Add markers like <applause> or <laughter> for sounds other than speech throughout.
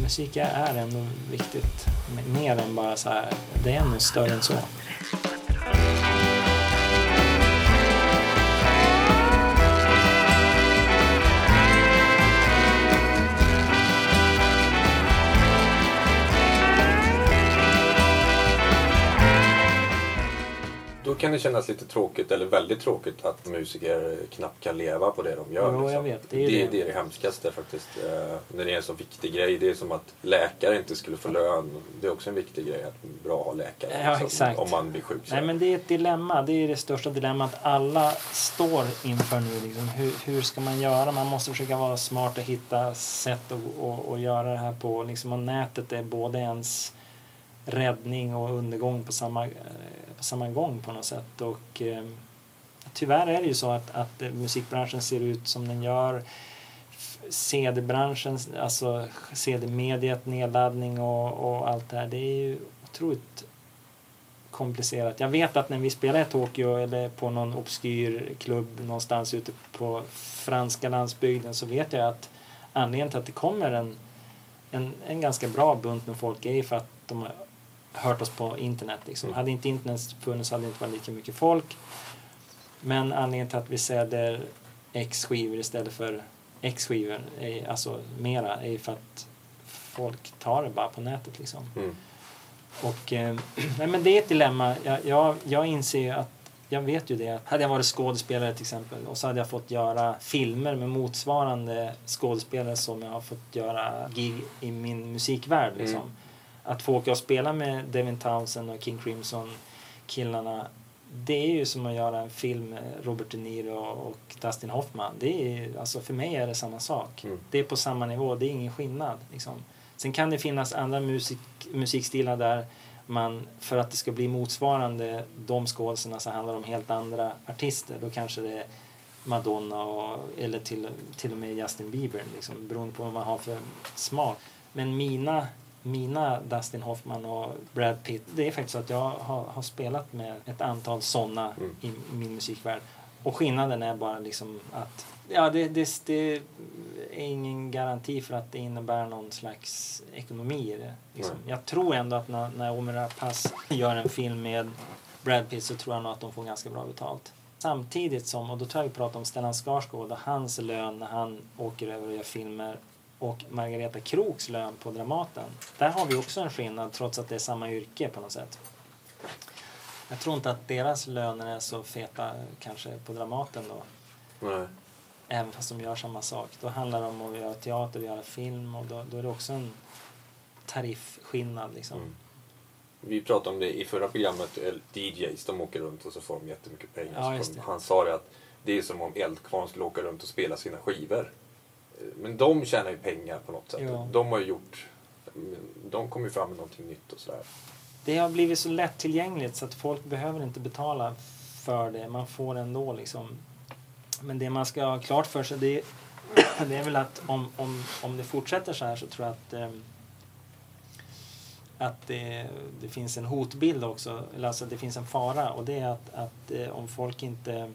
musik är ändå viktigt. Mer än bara så här, det är nog större än så. Då kan det kännas lite tråkigt, eller väldigt tråkigt, att musiker knappt kan leva på det de gör. Jo, liksom. vet. Det är det, det. det är det hemskaste faktiskt. Eh, När det är en så viktig grej. Det är som att läkare inte skulle få lön. Det är också en viktig grej att bra läkare. liksom, Ja, exakt. Om man blir sjuk. så Nej, men det är ett dilemma. Det är det största dilemmat alla står inför nu. Liksom. Hur, hur ska man göra? Man måste försöka vara smart och hitta sätt att och, och göra det här på. Liksom, och nätet är både ens räddning och undergång på samma, eh, på samma gång på något sätt. Och, eh, tyvärr är det ju så att, att eh, musikbranschen ser ut som den gör. CD-branschen, alltså CD-mediet, nedladdning och, och allt det här. Det är ju otroligt komplicerat. Jag vet att när vi spelar i Tokyo eller på någon obskyr klubb någonstans ute på franska landsbygden så vet jag att anledningen till att det kommer en, en, en ganska bra bunt med folk är för att de hört oss på internet. Liksom. Mm. Hade inte internet funnits hade det inte varit lika mycket folk. Men anledningen till att vi säljer X skivor istället för X skivor, är, alltså mera, är för att folk tar det bara på nätet. Liksom. Mm. Och, eh, <clears throat> nej, men det är ett dilemma. Jag, jag, jag inser ju att jag vet ju det. Hade jag varit skådespelare till exempel och så hade jag fått göra filmer med motsvarande skådespelare som jag har fått göra gig i min musikvärld. Liksom. Mm. Att få åka och spela med Devin Townsend och King Crimson killarna det är ju som att göra en film med Robert De Niro och Dustin Hoffman. Det är, alltså för mig är det samma sak. Mm. Det är på samma nivå, det är ingen skillnad. Liksom. Sen kan det finnas andra musik, musikstilar där man, för att det ska bli motsvarande de skådespelarna så handlar det om helt andra artister. Då kanske det är Madonna och, eller till, till och med Justin Bieber, liksom, beroende på vad man har för smak. Men mina, mina Dustin Hoffman och Brad Pitt, det är faktiskt så att jag har, har spelat med ett antal sådana Mm. i min musikvärld. Och skillnaden är bara liksom att ja, det, det, det är ingen garanti för att det innebär någon slags ekonomi i det. Liksom. Jag tror ändå att när, när Omer Rapace gör en film med Brad Pitt så tror jag nog att de får ganska bra betalt. Samtidigt som, och då tror jag vi pratar om Stellan Skarsgård och hans lön när han åker över och gör filmer och Margareta Kroks lön på Dramaten. Där har vi också en skillnad trots att det är samma yrke på något sätt. Jag tror inte att deras löner är så feta kanske på Dramaten då. Nej. Även fast de gör samma sak. Då handlar det om att göra teater, göra film och då, då är det också en tariffskillnad liksom. Mm. Vi pratade om det i förra programmet. eh, DJs, de åker runt och så får de jättemycket pengar. Ja. Han sa det att det är som om Eldkvarn skulle åka runt och spela sina skivor. Eh, Men de tjänar ju pengar på något sätt. Ja. De har ju gjort... De kommer ju fram med någonting nytt och sådär. Det har blivit så lättillgängligt så att folk behöver inte betala för det. Man får ändå liksom. Men det man ska ha klart för sig det, det är väl att om, om, om det fortsätter så här så tror jag att ehm, att det, det finns en hotbild också, eller alltså det finns en fara och det är att, att eh, om folk inte,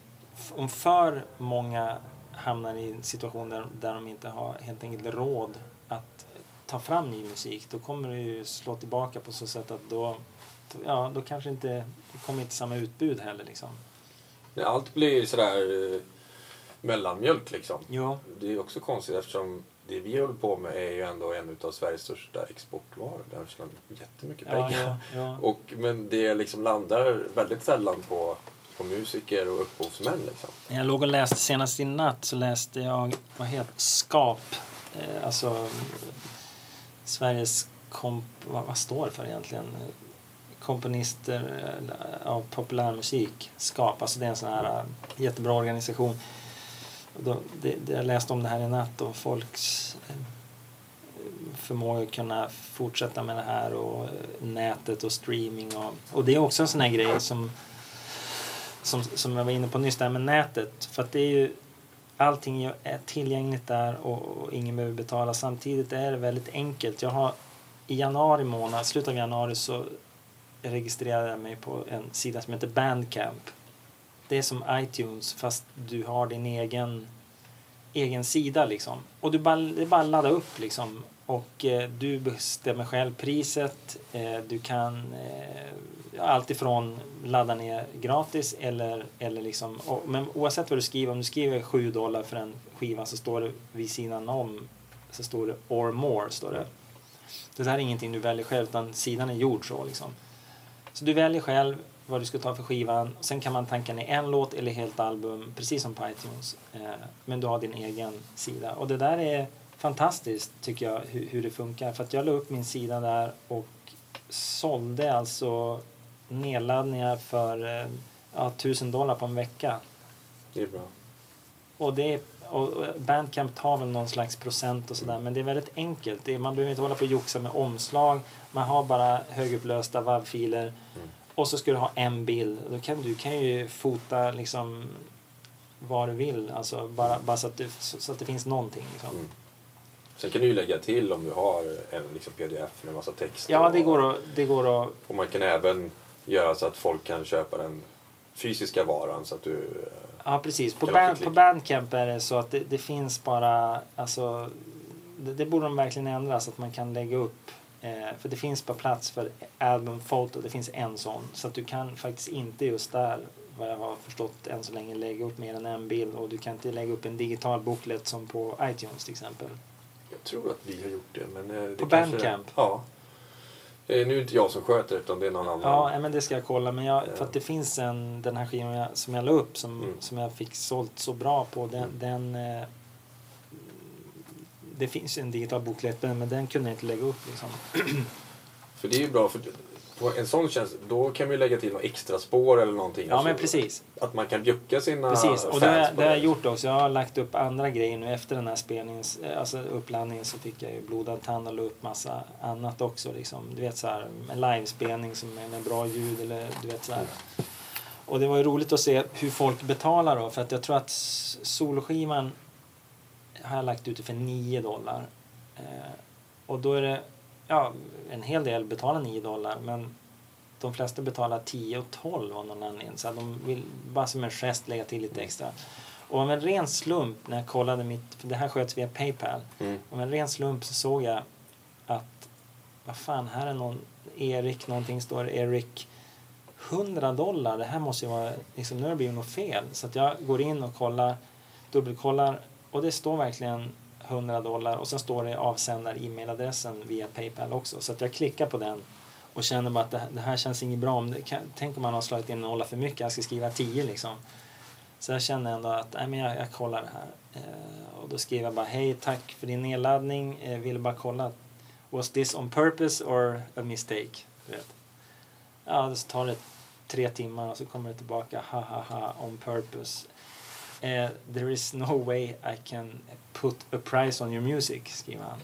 om för många hamnar i en situation där, där de inte har helt enkelt råd att ta fram ny musik då kommer det ju slå tillbaka på så sätt att då, ja, då kanske inte, det kommer inte samma utbud heller liksom. Allt blir sådär eh, mellanmjölk liksom. Jo, Det är också konstigt eftersom det vi håller på med är ju ändå en av Sveriges största exportvaror. Där tjänar jättemycket ja, pengar. ja, ja. Och, men det liksom landar väldigt sällan på, på musiker och upphovsmän. Liksom. Jag låg och läste senast i natt så läste jag, vad heter Skap, eh, alltså Sveriges komp, vad, vad står det för egentligen? Komponister eh, av populärmusik, Skap, alltså det är en sån här eh, jättebra organisation. Och Då, det, det, jag läste om det här i natt och folks eh, förmåga att kunna fortsätta med det här och eh, nätet och streaming och, och det är också en sån här grej som som, som jag var inne på nyss, det här med nätet. För att det är ju, allting är tillgängligt där och, och ingen behöver betala. Samtidigt är det väldigt enkelt. Jag har i januari månad, slutet av januari så registrerade jag mig på en sida som heter Bandcamp. Det är som iTunes fast du har din egen egen sida liksom. Och du bara, det är bara att ladda upp liksom. Och eh, du bestämmer själv priset. Eh, du kan eh, alltifrån ladda ner gratis eller, eller liksom. Och, men oavsett vad du skriver, om du skriver 7 dollar för en skiva så står det vid sidan om så står det or more. Står det. Det här är ingenting du väljer själv utan sidan är gjord så liksom. Så du väljer själv vad du ska ta för skivan. Sen kan man tanka ner en låt eller helt album, precis som på iTunes. Eh, men du har din egen sida. Och det där är fantastiskt tycker jag, hur, hur det funkar. För att jag la upp min sida där och sålde alltså nedladdningar för eh, ja, 1000 dollar på en vecka. Det är bra. Och det är och Bandcamp tar väl någon slags procent och sådär men det är väldigt enkelt. Det är, man behöver inte hålla på och joxa med omslag. Man har bara högupplösta WAV-filer Mm. och så ska du ha en bild. Då kan, du kan ju fota liksom vad du vill, alltså bara, bara så, att det, så, så att det finns någonting. Liksom. Mm. Sen kan du ju lägga till om du har en liksom pdf med massa text. Ja, och- det går, att, det går att... Och man kan även göra så att folk kan köpa den fysiska varan så att du... eh, Ja, precis. På, band, på Bandcamp är det så att det, det finns bara... Alltså, det, det borde de verkligen ändra så att man kan lägga upp. Eh, för det finns bara plats för albumfoto. Det finns en sån. Så att du kan faktiskt inte just där, vad jag har förstått än så länge, lägga upp mer än en bild. Och du kan inte lägga upp en digital booklet som på iTunes till exempel. Jag tror att vi har gjort det. Men eh, det På kanske- Bandcamp? Ja. Eh, Nu är det inte jag som sköter utan det är någon annan. Ja, men det ska jag kolla. Men jag, för Ja. att det finns en, den här skivan jag, som jag la upp som, Mm. som jag fick sålt så bra på. Den, Mm. den eh, det finns en digital booklet men den kunde jag inte lägga upp liksom. För det är ju bra. För på en sån tjänst, då kan vi lägga till något extra spår eller någonting. Ja Alltså, men precis. Att man kan bjucka sina Precis. Och det, har det har jag gjort också. Jag har lagt upp andra grejer nu efter den här spelningen. Alltså uppladdningen så fick jag ju blodad tand och la upp massa annat också. Liksom. Du vet så här en livespelning som är med bra ljud eller du vet så här. Och det var ju roligt att se hur folk betalar då. För att jag tror att solskivan har jag lagt ut för 9 dollar. Eh, och då är det, ja, en hel del betalar 9 dollar men de flesta betalar 10 och 12 av någon anledning. Så de vill bara som en gest lägga till lite extra. Och av en ren slump när jag kollade mitt, för det här sköts via Paypal. Mm. Av en ren slump så såg jag att, vad fan, här är någon, Erik någonting står, Erik 100 dollar, det här måste ju vara, liksom, nu har det blivit något fel. Så att jag går in och kollar, dubbelkollar och det står verkligen 100 dollar och sen står det avsändar e-mailadressen via Paypal också. Så att jag klickar på den och känner bara att det, det här känns inget bra. Om det kan, tänk om man har slagit in en nolla för mycket, jag ska skriva 10 liksom. Så jag känner ändå att nej, men jag, jag kollar det här. Eh, och då skriver jag bara hej, tack för din nedladdning. Eh, ville bara kolla. Was this on purpose or a mistake? Du vet. Ja, så tar det tre timmar och så kommer det tillbaka. Ha ha ha, on purpose. Eh, there is no way I can put a price on your music, skriver han.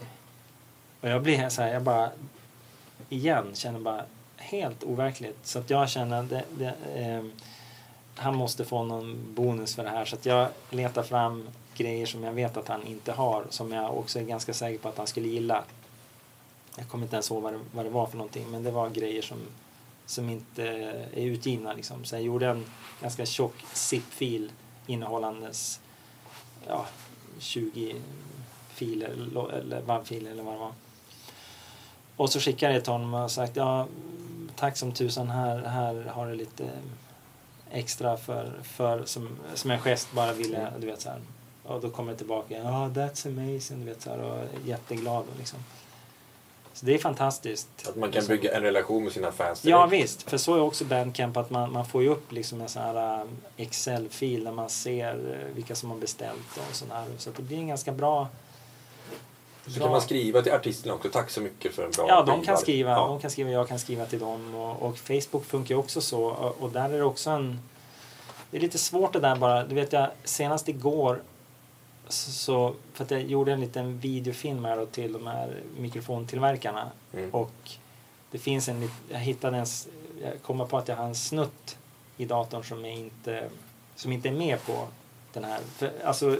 Och jag blir så här, jag bara igen känner bara helt overkligt. Så att jag känner det, det, eh, han måste få någon bonus för det här. Så att jag letar fram grejer som jag vet att han inte har. Som jag också är ganska säker på att han skulle gilla. Jag kommer inte ens ihåg vad det, vad det var för någonting. Men det var grejer som, som inte är utgivna. Liksom. Så jag gjorde en ganska tjock zip-fil innehållandes ja, 20 filer eller WAV-filer eller vad det var. Och så skickade jag till honom och sagt ja, tack som tusan här, här har du lite extra för, för som, som en gest bara ville, du vet så här. Och då kommer det tillbaka, ja oh, that's amazing, du vet så här och jätteglad och liksom. Så det är fantastiskt. Att man kan bygga en relation med sina fans Ja visst, för så är också Bandcamp att man, man får ju upp liksom en sån här um, Excel-fil där man ser eh, vilka som har beställt och sån här. Så det blir en ganska bra... Så kan man skriva till artisterna också. Tack så mycket för en bra Ja, de kan skriva, Ja. de kan skriva, jag kan skriva till dem och, och Facebook funkar ju också så och, och där är det också en... Det är lite svårt det där bara, du vet jag senast igår så, för att jag gjorde en liten videofilm här till de här mikrofontillverkarna Mm. och det finns en, jag hittade en, jag kommer på att jag har en snutt i datorn som är inte, som inte är med på den här. För, alltså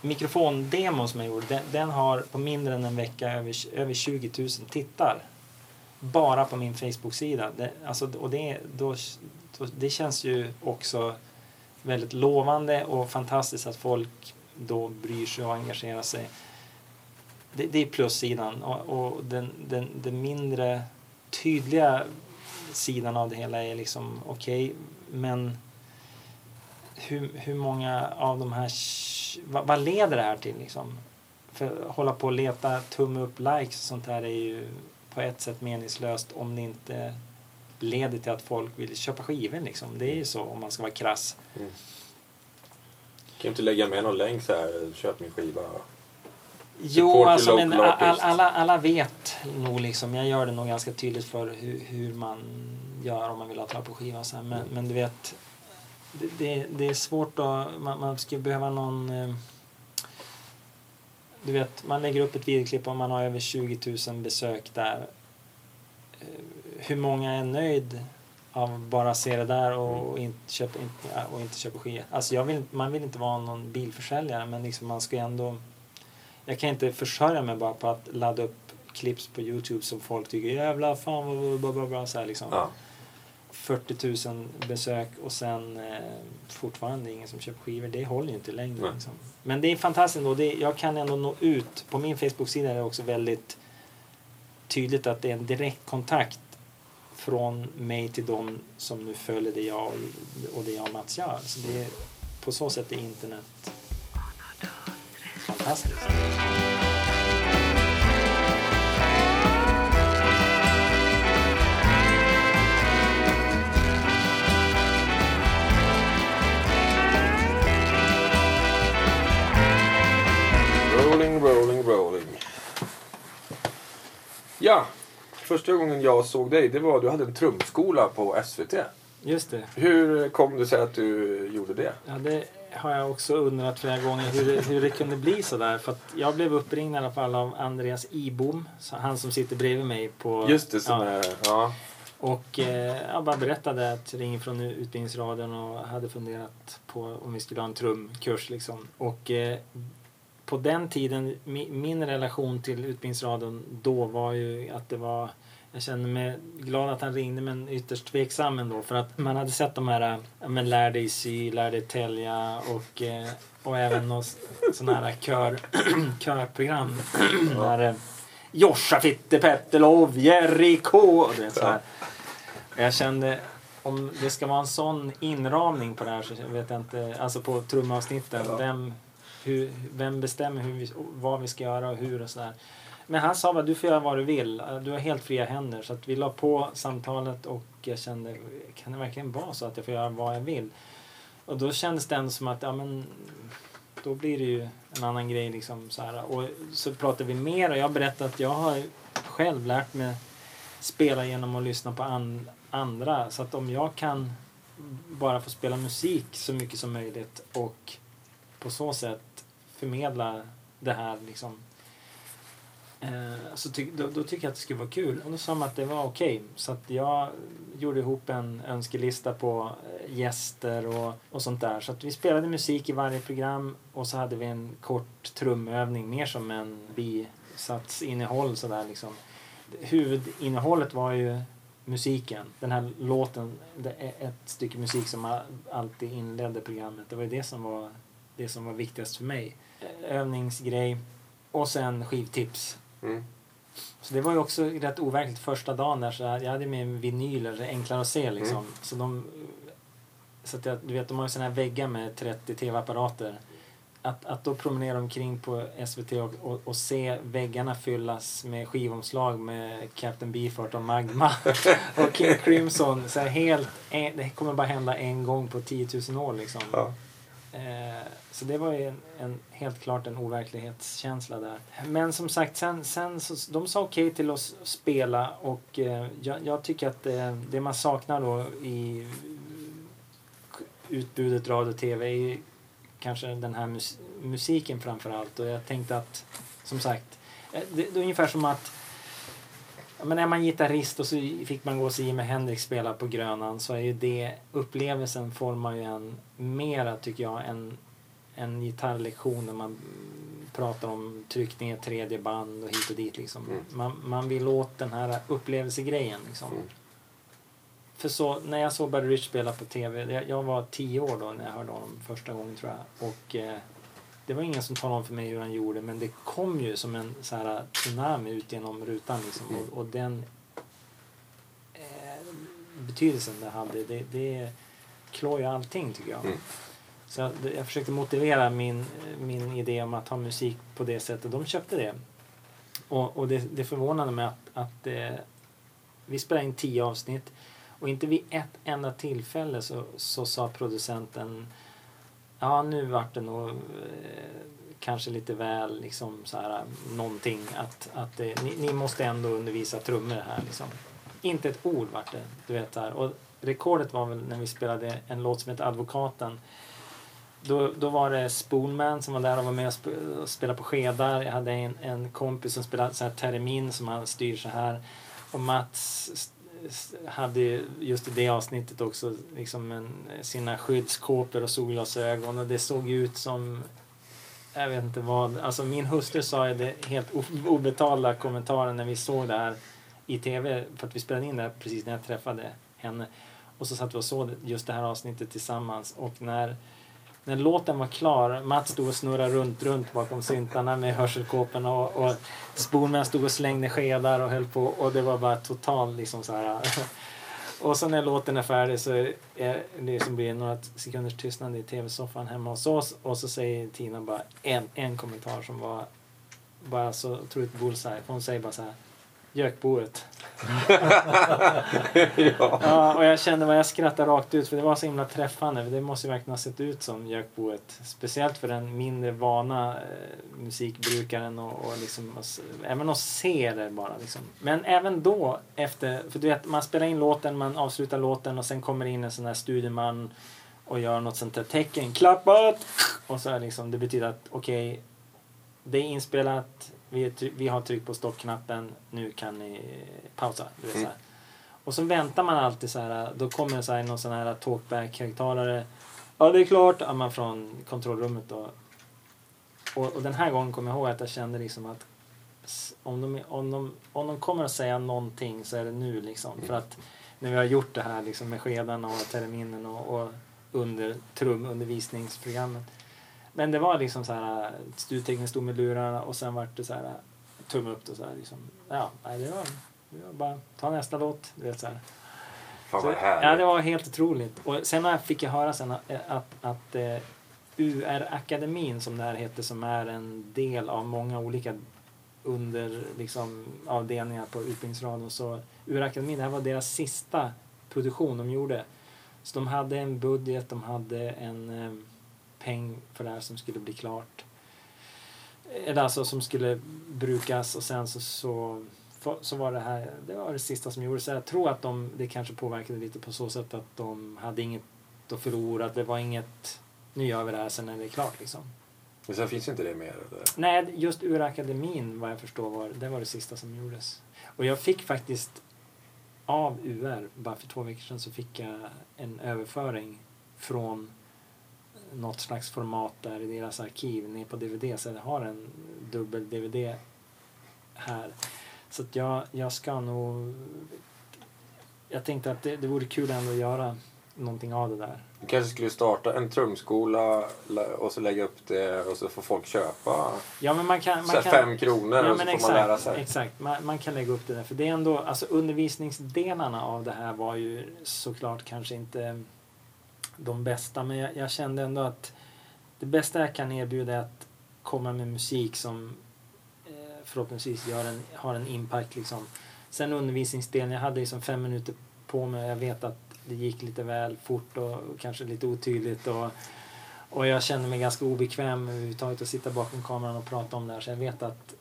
mikrofondemon som jag gjorde, den, den har på mindre än en vecka över, över 20 000 tittar. Bara på min Facebook-sida. Det, alltså, och det, då, då, det känns ju också väldigt lovande och fantastiskt att folk då bryr sig och engagerar sig. Det, det är plussidan. Och, och den, den, den mindre tydliga sidan av det hela är liksom okej, okay, men hur, hur många av de här... Vad, vad leder det här till liksom? För att hålla på och leta tumme upp likes och sånt här är ju på ett sätt meningslöst om det inte leder till att folk vill köpa skivor liksom. Det är ju så om man ska vara krass. Mm. Kan inte lägga med någon länk så här, köp min skiva. Jo, alltså, men all, alla, alla vet nog liksom, jag gör det nog ganska tydligt för hur, hur man gör om man vill ha tag på skivan. Så här. Men, mm. men du vet, det, det, det, är svårt att, man, man skulle behöva någon eh, du vet, man lägger upp ett videoklipp och man har över 20 000 besök där. Eh, hur många är nöjd av bara se det där och, och inte köpa, inte, och inte köpa skivor? Alltså jag vill, man vill inte vara någon bilförsäljare men liksom man ska ändå... Jag kan inte försörja mig bara på att ladda upp clips på Youtube som folk tycker jävla fan vad bla bla så här liksom. Ja. 40 000 besök och sen eh, fortfarande ingen som köper skivor. Det håller ju inte längre. Liksom. Men det är fantastiskt ändå. Det, jag kan ändå nå ut. På min Facebook-sida är det också väldigt tydligt att det är en direkt kontakt från mig till dem som nu följer det jag och det jag och Mats gör. Så det är, på så sätt är internet fantastiskt. Rolling, rolling, rolling. Ja, första gången jag såg dig det var du hade en trumskola på SVT. Just det. Hur kom det sig att du gjorde det? Ja, det har jag också undrat flera gånger hur, hur det kunde bli så där. För jag blev uppringd i alla fall av Andreas Ibom, han som sitter bredvid mig på... Just det, som ja. är... Ja. Och eh, jag bara berättade att jag ringer från Utbildningsradion och hade funderat på om vi skulle ha en trumkurs liksom. Och eh, på den tiden, min relation till Utbildningsradion då var ju att det var jag kände mig glad att han ringde men ytterst tveksam ändå för att man hade sett de här men, Lär dig sy, Lär dig tälja och, eh, och även något sådana här kör, <clears throat> körprogram. där, eh, Joscha Fitte Petterlov, Jerry K. Och det, så här. Jag kände om det ska vara en sån inramning på det här så vet jag inte, alltså på trumavsnitten. Vem, hur, vem bestämmer hur vi, vad vi ska göra och hur och sådär. Men han sa bara du får göra vad du vill. Eh, du har helt fria händer. Så att vi la på samtalet och jag kände, kan det verkligen vara så att jag får göra vad jag vill? Och då kändes det ändå som att, ja men då blir det ju en annan grej liksom så här. Och så pratade vi mer och jag berättade att jag har själv lärt mig spela genom att lyssna på an andra. Så att om jag kan bara få spela musik så mycket som möjligt och på så sätt förmedla det här liksom. Eh, så ty då, då, tycker jag att det skulle vara kul. Och då sa man att det var okej. Okay. Så att jag gjorde ihop en önskelista på eh, gäster och, och sånt där. Så att vi spelade musik i varje program och så hade vi en kort trumövning mer som en bisatsinnehåll sådär liksom. Huvudinnehållet var ju musiken. Den här låten, det är ett stycke musik som alltid inledde programmet. Det var ju det som var det som var viktigast för mig. Övningsgrej och sen skivtips. Mm. Så det var ju också rätt overkligt första dagen där så jag hade med vinyler, enklare att se liksom. Mm. Så de så att jag, du vet, de har ju såna här väggar med 30 tv-apparater. Att, att då promenera omkring på SVT och, och, och, se väggarna fyllas med skivomslag med Captain Beefheart och Magma <laughs> och King Crimson. Så helt, det kommer bara hända en gång på 10 000 år liksom. Ja. Eh, så det var ju en, en, helt klart en overklighetskänsla där. Men som sagt, sen, sen så, de sa okej okay till oss att spela och eh, jag, jag, tycker att det, det, man saknar då i utbudet radio och tv är ju kanske den här mus, musiken framför allt. Och jag tänkte att, som sagt, eh, det, det är ungefär som att men är man gitarrist och så fick man gå och se Jimi Hendrix spela på Grönan så är ju det upplevelsen formar ju en mera tycker jag än en gitarrlektion när man pratar om tryckning i tredje band och hit och dit liksom. Mm. Man, man vill åt den här upplevelsegrejen liksom. Mm. För så, när jag såg Buddy Rich spela på tv, jag, jag, var tio år då när jag hörde honom första gången tror jag. Och eh, det var ingen som talade om för mig hur han gjorde men det kom ju som en så här tsunami ut genom rutan liksom. Mm. Och, och den eh, betydelsen det hade, det, det klår ju allting tycker jag. Mm. Så jag, jag försökte motivera min, min idé om att ha musik på det sättet. De köpte det. Och, och det, det förvånade mig att, att eh, vi spelade in tio avsnitt och inte vid ett enda tillfälle så, så sa producenten ja nu vart det nog eh, kanske lite väl liksom så här någonting att, att eh, ni, ni måste ändå undervisa trummor här liksom. Inte ett ord vart det, du vet här. Och rekordet var väl när vi spelade en låt som heter Advokaten. Då, då var det Spoonman som var där och var med och, sp och spelade på skedar. Jag hade en, en kompis som spelade så här termin som han styr så här. Och Mats hade just i det avsnittet också liksom en, sina skyddskåpor och solglasögon och det såg ut som jag vet inte vad. Alltså min hustru sa ju det helt obetalda kommentaren när vi såg det här i tv för att vi spelade in det här precis när jag träffade henne. Och så satt vi och såg just det här avsnittet tillsammans och när när låten var klar, Mats stod och snurrade runt, runt bakom syntarna med hörselkåporna och, och Spoonman stod och slängde skedar och höll på och det var bara total liksom så här. <laughs> Och sen när låten är färdig så är det liksom blir några sekunders tystnad i tv-soffan hemma hos oss och så säger Tina bara en, en kommentar som var bara så otroligt bullseye. Hon säger bara så här Gökboet. <laughs> ja. Ja, och jag kände vad jag skrattade rakt ut för det var så himla träffande. Det måste ju verkligen ha sett ut som Jökboet. Speciellt för den mindre vana eh, musikbrukaren och, och liksom, och, s- även att se det bara liksom. Men även då efter, för du vet man spelar in låten, man avslutar låten och sen kommer in en sån här studieman och gör något sånt där tecken, klappat! Och så är liksom, det betyder att okej, det är inspelat, vi, vi har tryckt på stoppknappen, nu kan ni eh, pausa. Du så här. Och så väntar man alltid så här, eh, då kommer så här någon sån här eh, talkback-högtalare. Ja, det är klart, ja, man från kontrollrummet då. Och, och den här gången kommer jag ihåg att jag kände liksom att om de, om, de, om de kommer att säga någonting så är det nu liksom. För att när vi har gjort det här liksom med skedarna och terminen och, och under trumundervisningsprogrammet. Men det var liksom så här, studietekniken stod med lurarna och sen vart det så här tumme upp och så här liksom. Ja, det var, det var bara ta nästa låt, du vet så här. Fan Så, vad härligt. ja, det var helt otroligt. Och sen fick jag höra sen att, att, att eh, UR-akademin som det här heter som är en del av många olika under liksom, avdelningar på Utbildningsradion. Så UR-akademin, det här var deras sista produktion de gjorde. Så de hade en budget, de hade en eh, peng för det här som skulle bli klart. Eller alltså som skulle brukas och sen så, så, så var det här det var det sista som gjordes. Jag tror att de, det kanske påverkade lite på så sätt att de hade inget att förlora. Det var inget, nu gör vi det här sen är det klart liksom. Men sen finns inte det mer? Eller? Nej, just ur akademin vad jag förstår var det var det sista som gjordes. Och jag fick faktiskt av UR, bara för två veckor sedan så fick jag en överföring från något slags format där i deras arkiv ner på DVD. Så jag har en dubbel DVD här. Så att jag, jag ska nog... Jag tänkte att det, det vore kul ändå att göra någonting av det där. Du kanske skulle starta en trumskola la- och så lägga upp det och så får folk köpa Ja, men man kan... Man kan fem kronor Ja, och så får man lära exakt, sig. exakt. Man, man kan lägga upp det där. För det är ändå, alltså undervisningsdelarna av det här var ju såklart kanske inte de bästa. Men jag, jag kände ändå att det bästa jag kan erbjuda är att komma med musik som eh, förhoppningsvis gör en, har en impact liksom. Sen undervisningsdelen, jag hade liksom fem minuter på mig. Jag vet att det gick lite väl fort och och kanske lite otydligt. Och, och jag kände mig ganska obekväm överhuvudtaget att sitta bakom kameran och prata om det här. Så jag vet att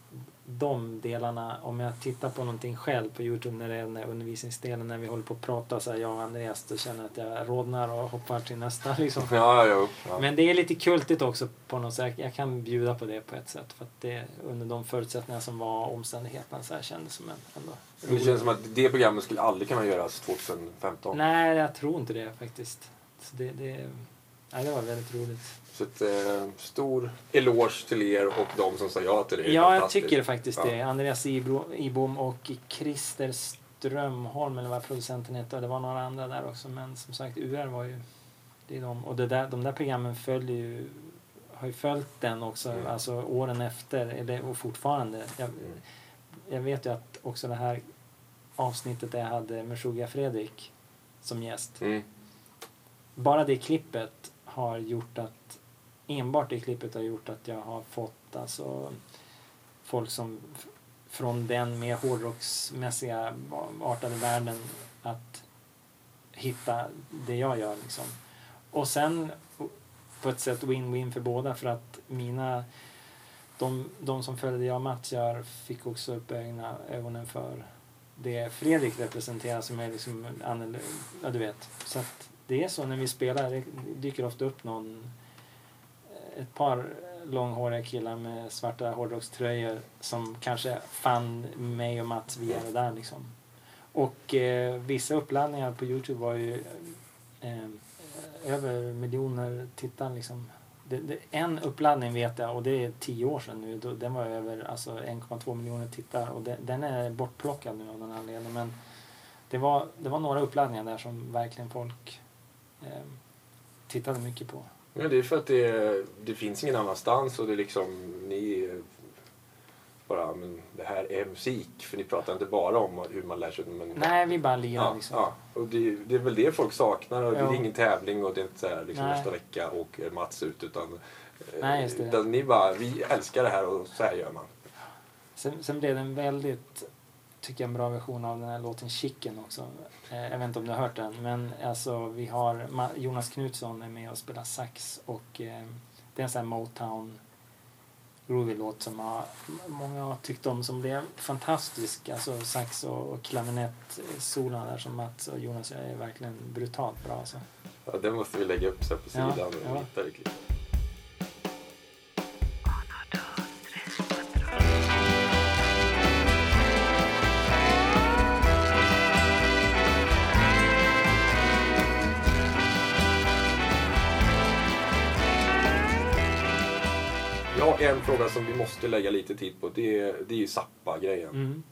de delarna, om jag tittar på någonting själv på Youtube när det är den här undervisningsdelen när vi håller på att prata så här, jag och Andreas, då känner jag att jag rodnar och hoppar till nästa <laughs> liksom. Ja, jo. Ja. Men det är lite kultigt också på något sätt. Jag kan bjuda på det på ett sätt. För att det under de förutsättningar som var omständigheterna så här kändes som en ändå Det känns som att det programmet skulle aldrig kunna göras 2015. Nej, jag tror inte det faktiskt. Så det, det, nej, det var väldigt roligt. Så ett, eh, stor eloge till er och de som sa ja till det. Ja, jag tycker faktiskt Ja. det. Andreas Ibro- Ibom och Christer Strömholm, eller vad producenten. Och Det var några andra där också. Men som sagt, UR var ju... Det är de. Och det där, de där programmen följer ju har ju följt den också, Mm. alltså åren efter, eller, och fortfarande. Jag, Mm. jag vet ju att också det här avsnittet där jag hade Meshuggah Fredrik som gäst. Mm. Bara det klippet har gjort att, enbart det klippet har gjort att jag har fått alltså folk som från den mer hårdrocksmässiga artade världen att hitta det jag gör liksom. Och sen på ett sätt win-win för båda för att mina de, de som följde jag och Mats gör fick också upp ögonen, ögonen för det Fredrik representerar som är liksom annorlunda, ja du vet. Så att det är så när vi spelar, det dyker ofta upp någon ett par långhåriga killar med svarta hårdrockströjor som kanske fann mig och Mats via det där liksom. Och eh, vissa uppladdningar på Youtube var ju eh, över miljoner tittare liksom. Det, det, en uppladdning vet jag och det är tio år sedan nu. Då, den var över alltså 1,2 miljoner tittare och det, den är bortplockad nu av någon anledning. Men det var, det var några uppladdningar där som verkligen folk eh, tittade mycket på. Ja, det är för att det, det finns ingen annanstans och det är liksom, ni bara, men det här är musik. För ni pratar inte bara om hur man lär sig. Men, Nej, vi bara lirar ja, liksom. ja. Och det, det är väl det folk saknar. Och det är ingen tävling och det är inte så här liksom Nej. nästa vecka åker Mats ut. Utan, eh, Nej, just det. utan ni bara, vi älskar det här och så här gör man. Sen, sen blev det en väldigt, tycker jag, en bra version av den här låten Chicken också. Eh, jag vet inte om du har hört den, men alltså vi har Jonas Knutsson är med och spelar sax och eh, det är en sån här Motown groovy låt som har, många har tyckt om som blev fantastisk. Alltså sax och, och klavinett solen där som Mats och Jonas gör är verkligen brutalt bra alltså. Ja, det måste vi lägga upp så på Ja, sidan. och ja. hitta det klippet. En fråga som vi måste lägga lite tid på det är, det är ju Zappa-grejen. Mm.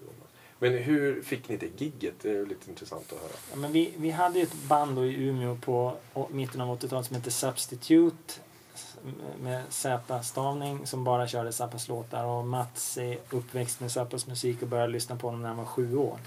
Men hur fick ni det gigget? Det är lite intressant att höra. Ja, men vi, vi hade ju ett band i Umeå på mitten av 80-talet som hette Substitute med Z-stavning som bara körde Zappas låtar och Mats är uppväxt med Zappas musik och började lyssna på honom när han var sju år.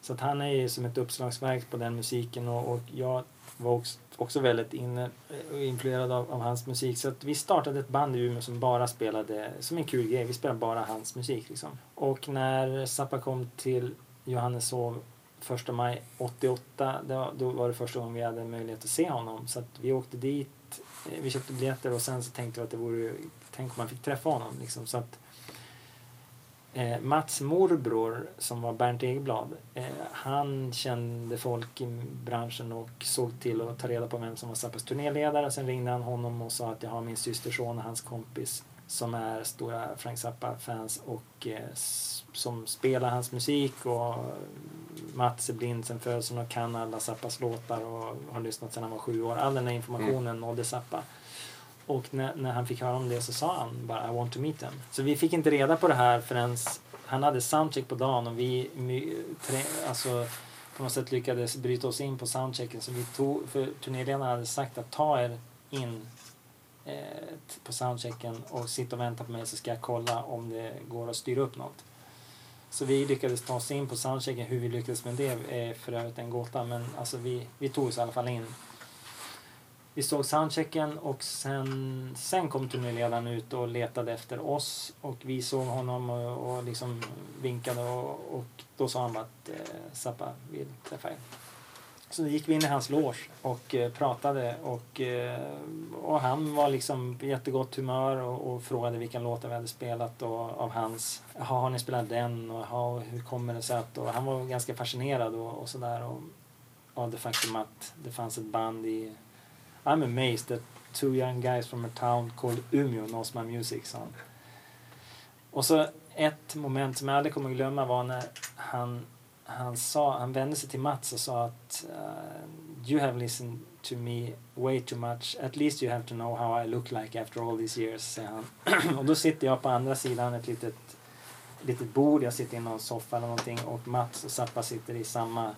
Så att han är ju som ett uppslagsverk på den musiken och, och jag var också, också väldigt in, eh, influerad av, av hans musik. Så att vi startade ett band i Umeå som bara spelade, som en kul grej, vi spelade bara hans musik liksom. Och när Zappa kom till Johanneshov första maj 88, då, då var det första gången vi hade möjlighet att se honom. Så att vi åkte dit, eh, vi köpte biljetter och sen så tänkte vi att det vore, tänk om man fick träffa honom liksom. Så att eh, Mats morbror som var Bernt Egeblad, eh, han kände folk i branschen och såg till att ta reda på vem som var Zappas turnéledare. Sen ringde han honom och sa att jag har min systerson och hans kompis som är stora Frank Zappa-fans och eh, som spelar hans musik och Mats är blind sen födseln och kan alla Zappas låtar och har lyssnat sedan han var sju år. All den här informationen nådde Zappa. Och när, när han fick höra om det så sa han bara I want to meet them. Så vi fick inte reda på det här förrän han hade soundcheck på dagen och vi tre, alltså, på något sätt lyckades bryta oss in på soundchecken. Så vi tog, för turnéledaren hade sagt att ta er in eh, på soundchecken och sitta och vänta på mig så ska jag kolla om det går att styra upp något. Så vi lyckades ta oss in på soundchecken. Hur vi lyckades med det är för övrigt en gåta men alltså vi, vi tog oss i alla fall in. Vi såg soundchecken och sen, sen kom turnéledaren ut och letade efter oss och vi såg honom och, och liksom vinkade och, och då sa han bara att eh, Zappa vill träffa er. Så då gick vi in i hans loge och eh, pratade och, eh, och han var liksom på jättegott humör och, och frågade vilken låt vi hade spelat och, av hans. Jaha, har ni spelat den? Och aha, hur kommer det sig att? Och han var ganska fascinerad och, och sådär. Och, av det faktum att det fanns ett band i I'm amazed that two young guys from a town called Umeå knows my music, sa han. Och så ett moment som jag aldrig kommer glömma var när han, han, sa, han vände sig till Mats och sa att uh, You have listened to me way too much. At least you have to know how I look like after all these years, säger han. <clears throat> och då sitter jag på andra sidan ett litet, litet bord. Jag sitter i någon soffa eller någonting och Mats och Zappa sitter i samma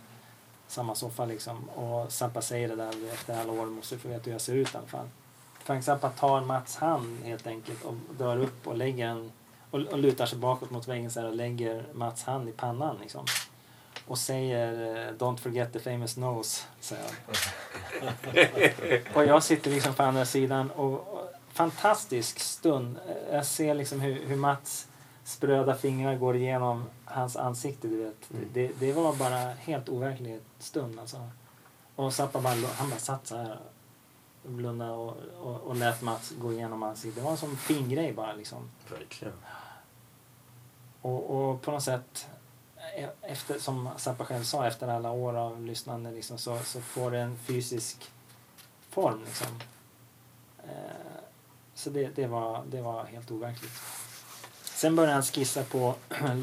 samma soffa liksom. Och Zappa säger det där efter alla år, måste få veta hur jag ser ut i alla fall. Frank Zappa tar Mats hand helt enkelt och drar upp och lägger en och, och lutar sig bakåt mot väggen så här och lägger Mats hand i pannan liksom. Och säger eh, Don't forget the famous nose, säger <laughs> och jag sitter liksom på andra sidan och, och fantastisk stund. Jag ser liksom hur, hur Mats spröda fingrar går igenom hans ansikte, du vet. Mm. Det, det var bara helt overklig stund alltså. Och Zappa bara, han bara satt så här och blundade och, och, och lät Mats gå igenom ansiktet. Det var en sån fin grej bara liksom. Verkligen. Och, och på något sätt, e- efter, som Zappa själv sa, efter alla år av lyssnande liksom, så, så får det en fysisk form. Liksom. Eh, så det, det, var, det var helt overkligt. Sen började han skissa på <clears throat>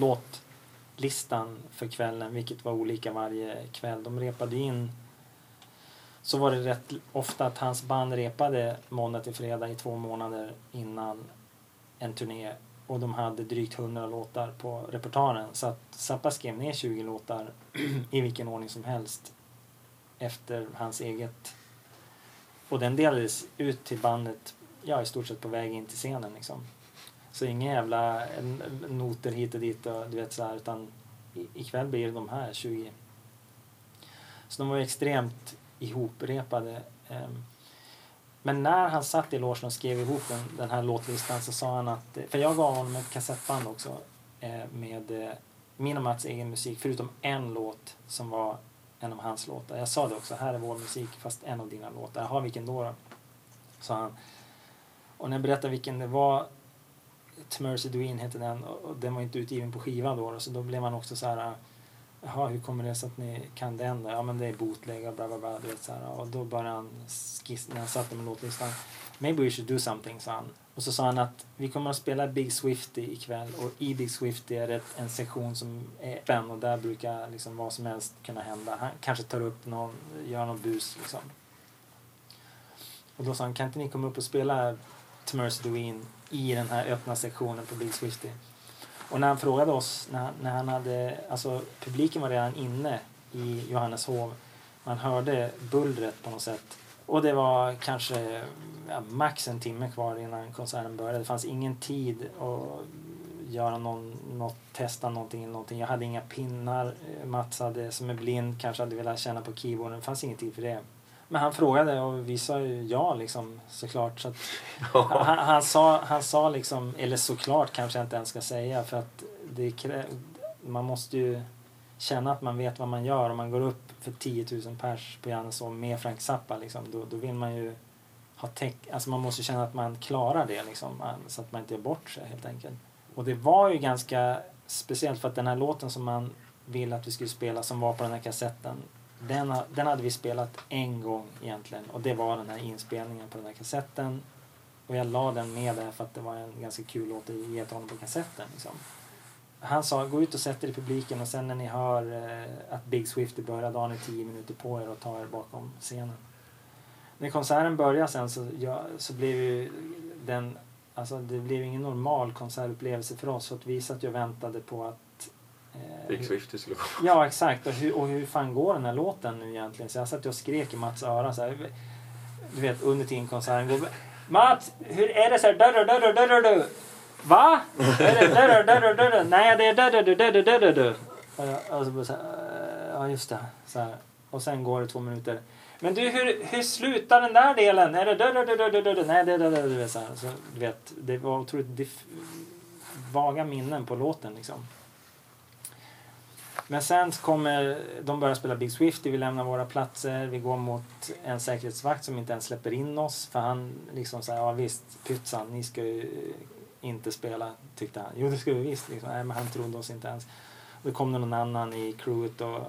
låtlistan för kvällen, vilket var olika varje kväll. De repade in så var det rätt ofta att hans band repade måndag till fredag i två månader innan en turné och de hade drygt 100 låtar på repertoaren. Så att Zappa skrev ner 20 låtar <clears throat> i vilken ordning som helst efter hans eget. Och den delades ut till bandet ja, i stort sett på väg in till scenen. Liksom. Så inga jävla noter hit och dit och du vet så här, utan ikväll blir det de här 20. Så de var extremt ihoprepade. Ehm. Men när han satt i logen och skrev ihop den, den här låtlistan så sa han att, för jag gav honom ett kassettband också eh, med eh, min och Mats egen musik, förutom en låt som var en av hans låtar. Jag sa det också, här är vår musik fast en av dina låtar. Jaha, vilken då? då? Sa han. Och när jag berättade vilken det var, Tmercy Dween hette den och den var inte utgiven på skiva då, så då blev man också så här Jaha, hur kommer det sig att ni kan den då? Ja, men det är bootleg och bla bla bla. Du vet, så här. Och då började han skissa, när han satte med låtlistan. Maybe we should do something, sa han. Och så sa han att vi kommer att spela Big Swifty ikväll och i Big Swifty är det en sektion som är öppen och där brukar liksom vad som helst kunna hända. Han kanske tar upp någon, gör någon bus liksom. Och då sa han, kan inte ni komma upp och spela To Mercy i den här öppna sektionen på Big Swifty? Och när han frågade oss, när, när han hade, alltså publiken var redan inne i Johanneshov. Man hörde bullret på något sätt. Och det var kanske ja, max en timme kvar innan konserten började. Det fanns ingen tid att göra någon, något, testa någonting eller någonting. Jag hade inga pinnar. Mats hade, som är blind kanske hade velat känna på keyboarden. Det fanns ingen tid för det. Men han frågade och vi sa ju ja liksom såklart. Så att, <laughs> han, han, sa, han sa liksom, eller såklart kanske jag inte ens ska säga för att det krä, man måste ju känna att man vet vad man gör. Om man går upp för 10 000 pers på Jannesson med Frank Zappa liksom, då, då vill man ju ha täck, alltså man måste känna att man klarar det liksom, så att man inte gör bort sig helt enkelt. Och det var ju ganska speciellt för att den här låten som man vill att vi skulle spela som var på den här kassetten den, den hade vi spelat en gång egentligen och det var den här inspelningen på den här kassetten. Och jag la den med där för att det var en ganska kul låt att ge till honom på kassetten. Liksom. Han sa gå ut och sätt er i publiken och sen när ni hör eh, att Big Swift är börjad har ni tio minuter på er och ta er bakom scenen. När konserten började sen så, ja, så blev ju den, alltså det blev ingen normal konsertupplevelse för oss. Så att vi satt och väntade på att Big Swift skulle komma. Ja, exakt. Och hur, och hur fan går den här låten nu egentligen? Så jag satt och skrek i Mats öra så här. Du vet, under tiden konserten går. Mats, hur är det så här? Dörr, dörr, dörr, dörr. Va? Är det dörr, dörr, dörr? Nej, det är dörr, dörr, dörr, dörr, dörr. Och så bara så här, ja, just det. Så här. Och sen går det två minuter. Men du, hur, hur slutar den där delen? Är det dörr, dörr, dörr, dörr, dörr? Nej, det är dörr, dörr, dörr. Så, här. så du vet, det var otroligt vaga minnen på låten liksom. Men sen kommer de börjar spela Big Swifty, vi lämnar våra platser, vi går mot en säkerhetsvakt som inte ens släpper in oss för han liksom säger ja visst pytsan, ni ska ju inte spela tyckte han. Jo det ska vi visst liksom. Nej men han trodde oss inte ens. Då kom det någon annan i crewet och eh,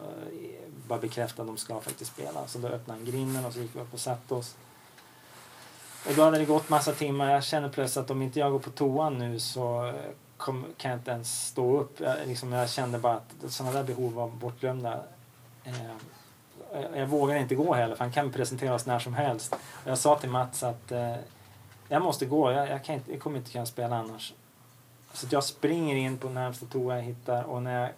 bara bekräftade att de ska faktiskt spela. Så då öppnade han grinden och så gick vi upp och satte oss. Och då hade det gått massa timmar. Jag känner plötsligt att om inte jag går på toan nu så eh, kom, kan jag inte ens stå upp. Jag, liksom, jag kände bara att sådana där behov var bortglömda. Eh, jag, vågade inte gå heller för han kan presenteras när som helst. Och jag sa till Mats att eh, jag måste gå, jag, jag, kan inte, jag kommer inte kunna spela annars. Så jag springer in på närmsta toa jag hittar och när jag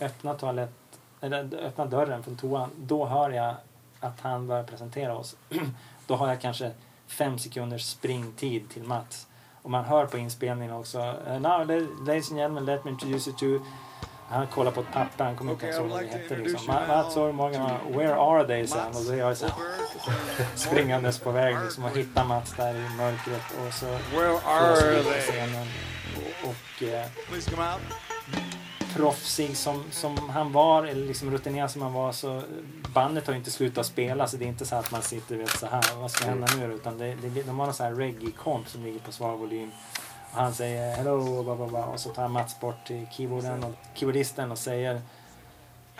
öppnar, toalett, eller, öppnar dörren från toan då hör jag att han börjar presentera oss. <clears throat> då har jag kanske fem sekunders springtid till Mats. Och man hör på inspelningen också. Now, ladies and gentlemen, let me introduce you to han kollar på ett papper, han kommer inte ens ihåg vad det hette. Liksom. Mats och Morgan where are they? Så och så är jag så <laughs> springandes på väg liksom, och hittar Mats där i mörkret. Och så where are they? Scenen. Och, och eh, proffsig som, som han var, eller liksom rutinerad som han var, så bandet har ju inte slutat spela. Så det är inte så att man sitter vet så här, vad ska hända nu? Utan det, det, de har någon sån här reggae-komp som ligger på svag volym. Och han säger hello blah, blah, blah. Och så tar Mats bort till keyboarden och keyboardisten och säger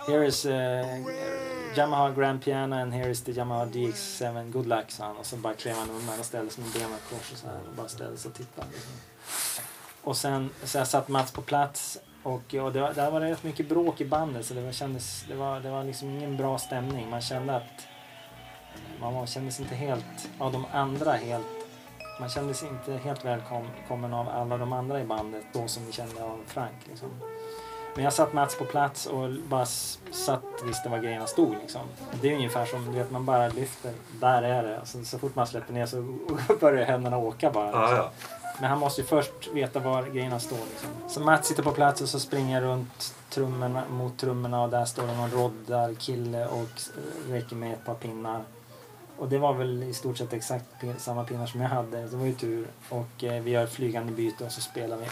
Here is uh, Yamaha Grand Piano and here is the Yamaha DX7 Good Luck, sa han. Och så bara klev han undan och ställde sig med benen kors och så här och bara ställde sig och tittade. Liksom. Och sen så jag satt Mats på plats och, och det, var, det var rätt mycket bråk i bandet så det var, kändes, det var, det var liksom ingen bra stämning. Man kände att man var, kändes inte helt, av de andra helt, man kände sig inte helt välkommen av alla de andra i bandet då som vi kände av Frank. Liksom. Men jag satt Mats på plats och bara satt visste var grejerna stod. Liksom. Det är ungefär som du vet, man bara lyfter, där är det. Alltså, så fort man släpper ner så <laughs> börjar händerna åka bara. Liksom. Ja, ja. Men han måste ju först veta var grejerna står. Liksom. Så Mats sitter på plats och så springer jag runt trummorna, mot trummorna och där står det någon roddar kille och eh, räcker med ett par pinnar. Och det var väl i stort sett exakt samma pinnar som jag hade. Det var ju tur. Och eh, vi gör flygande byte och så spelar vi.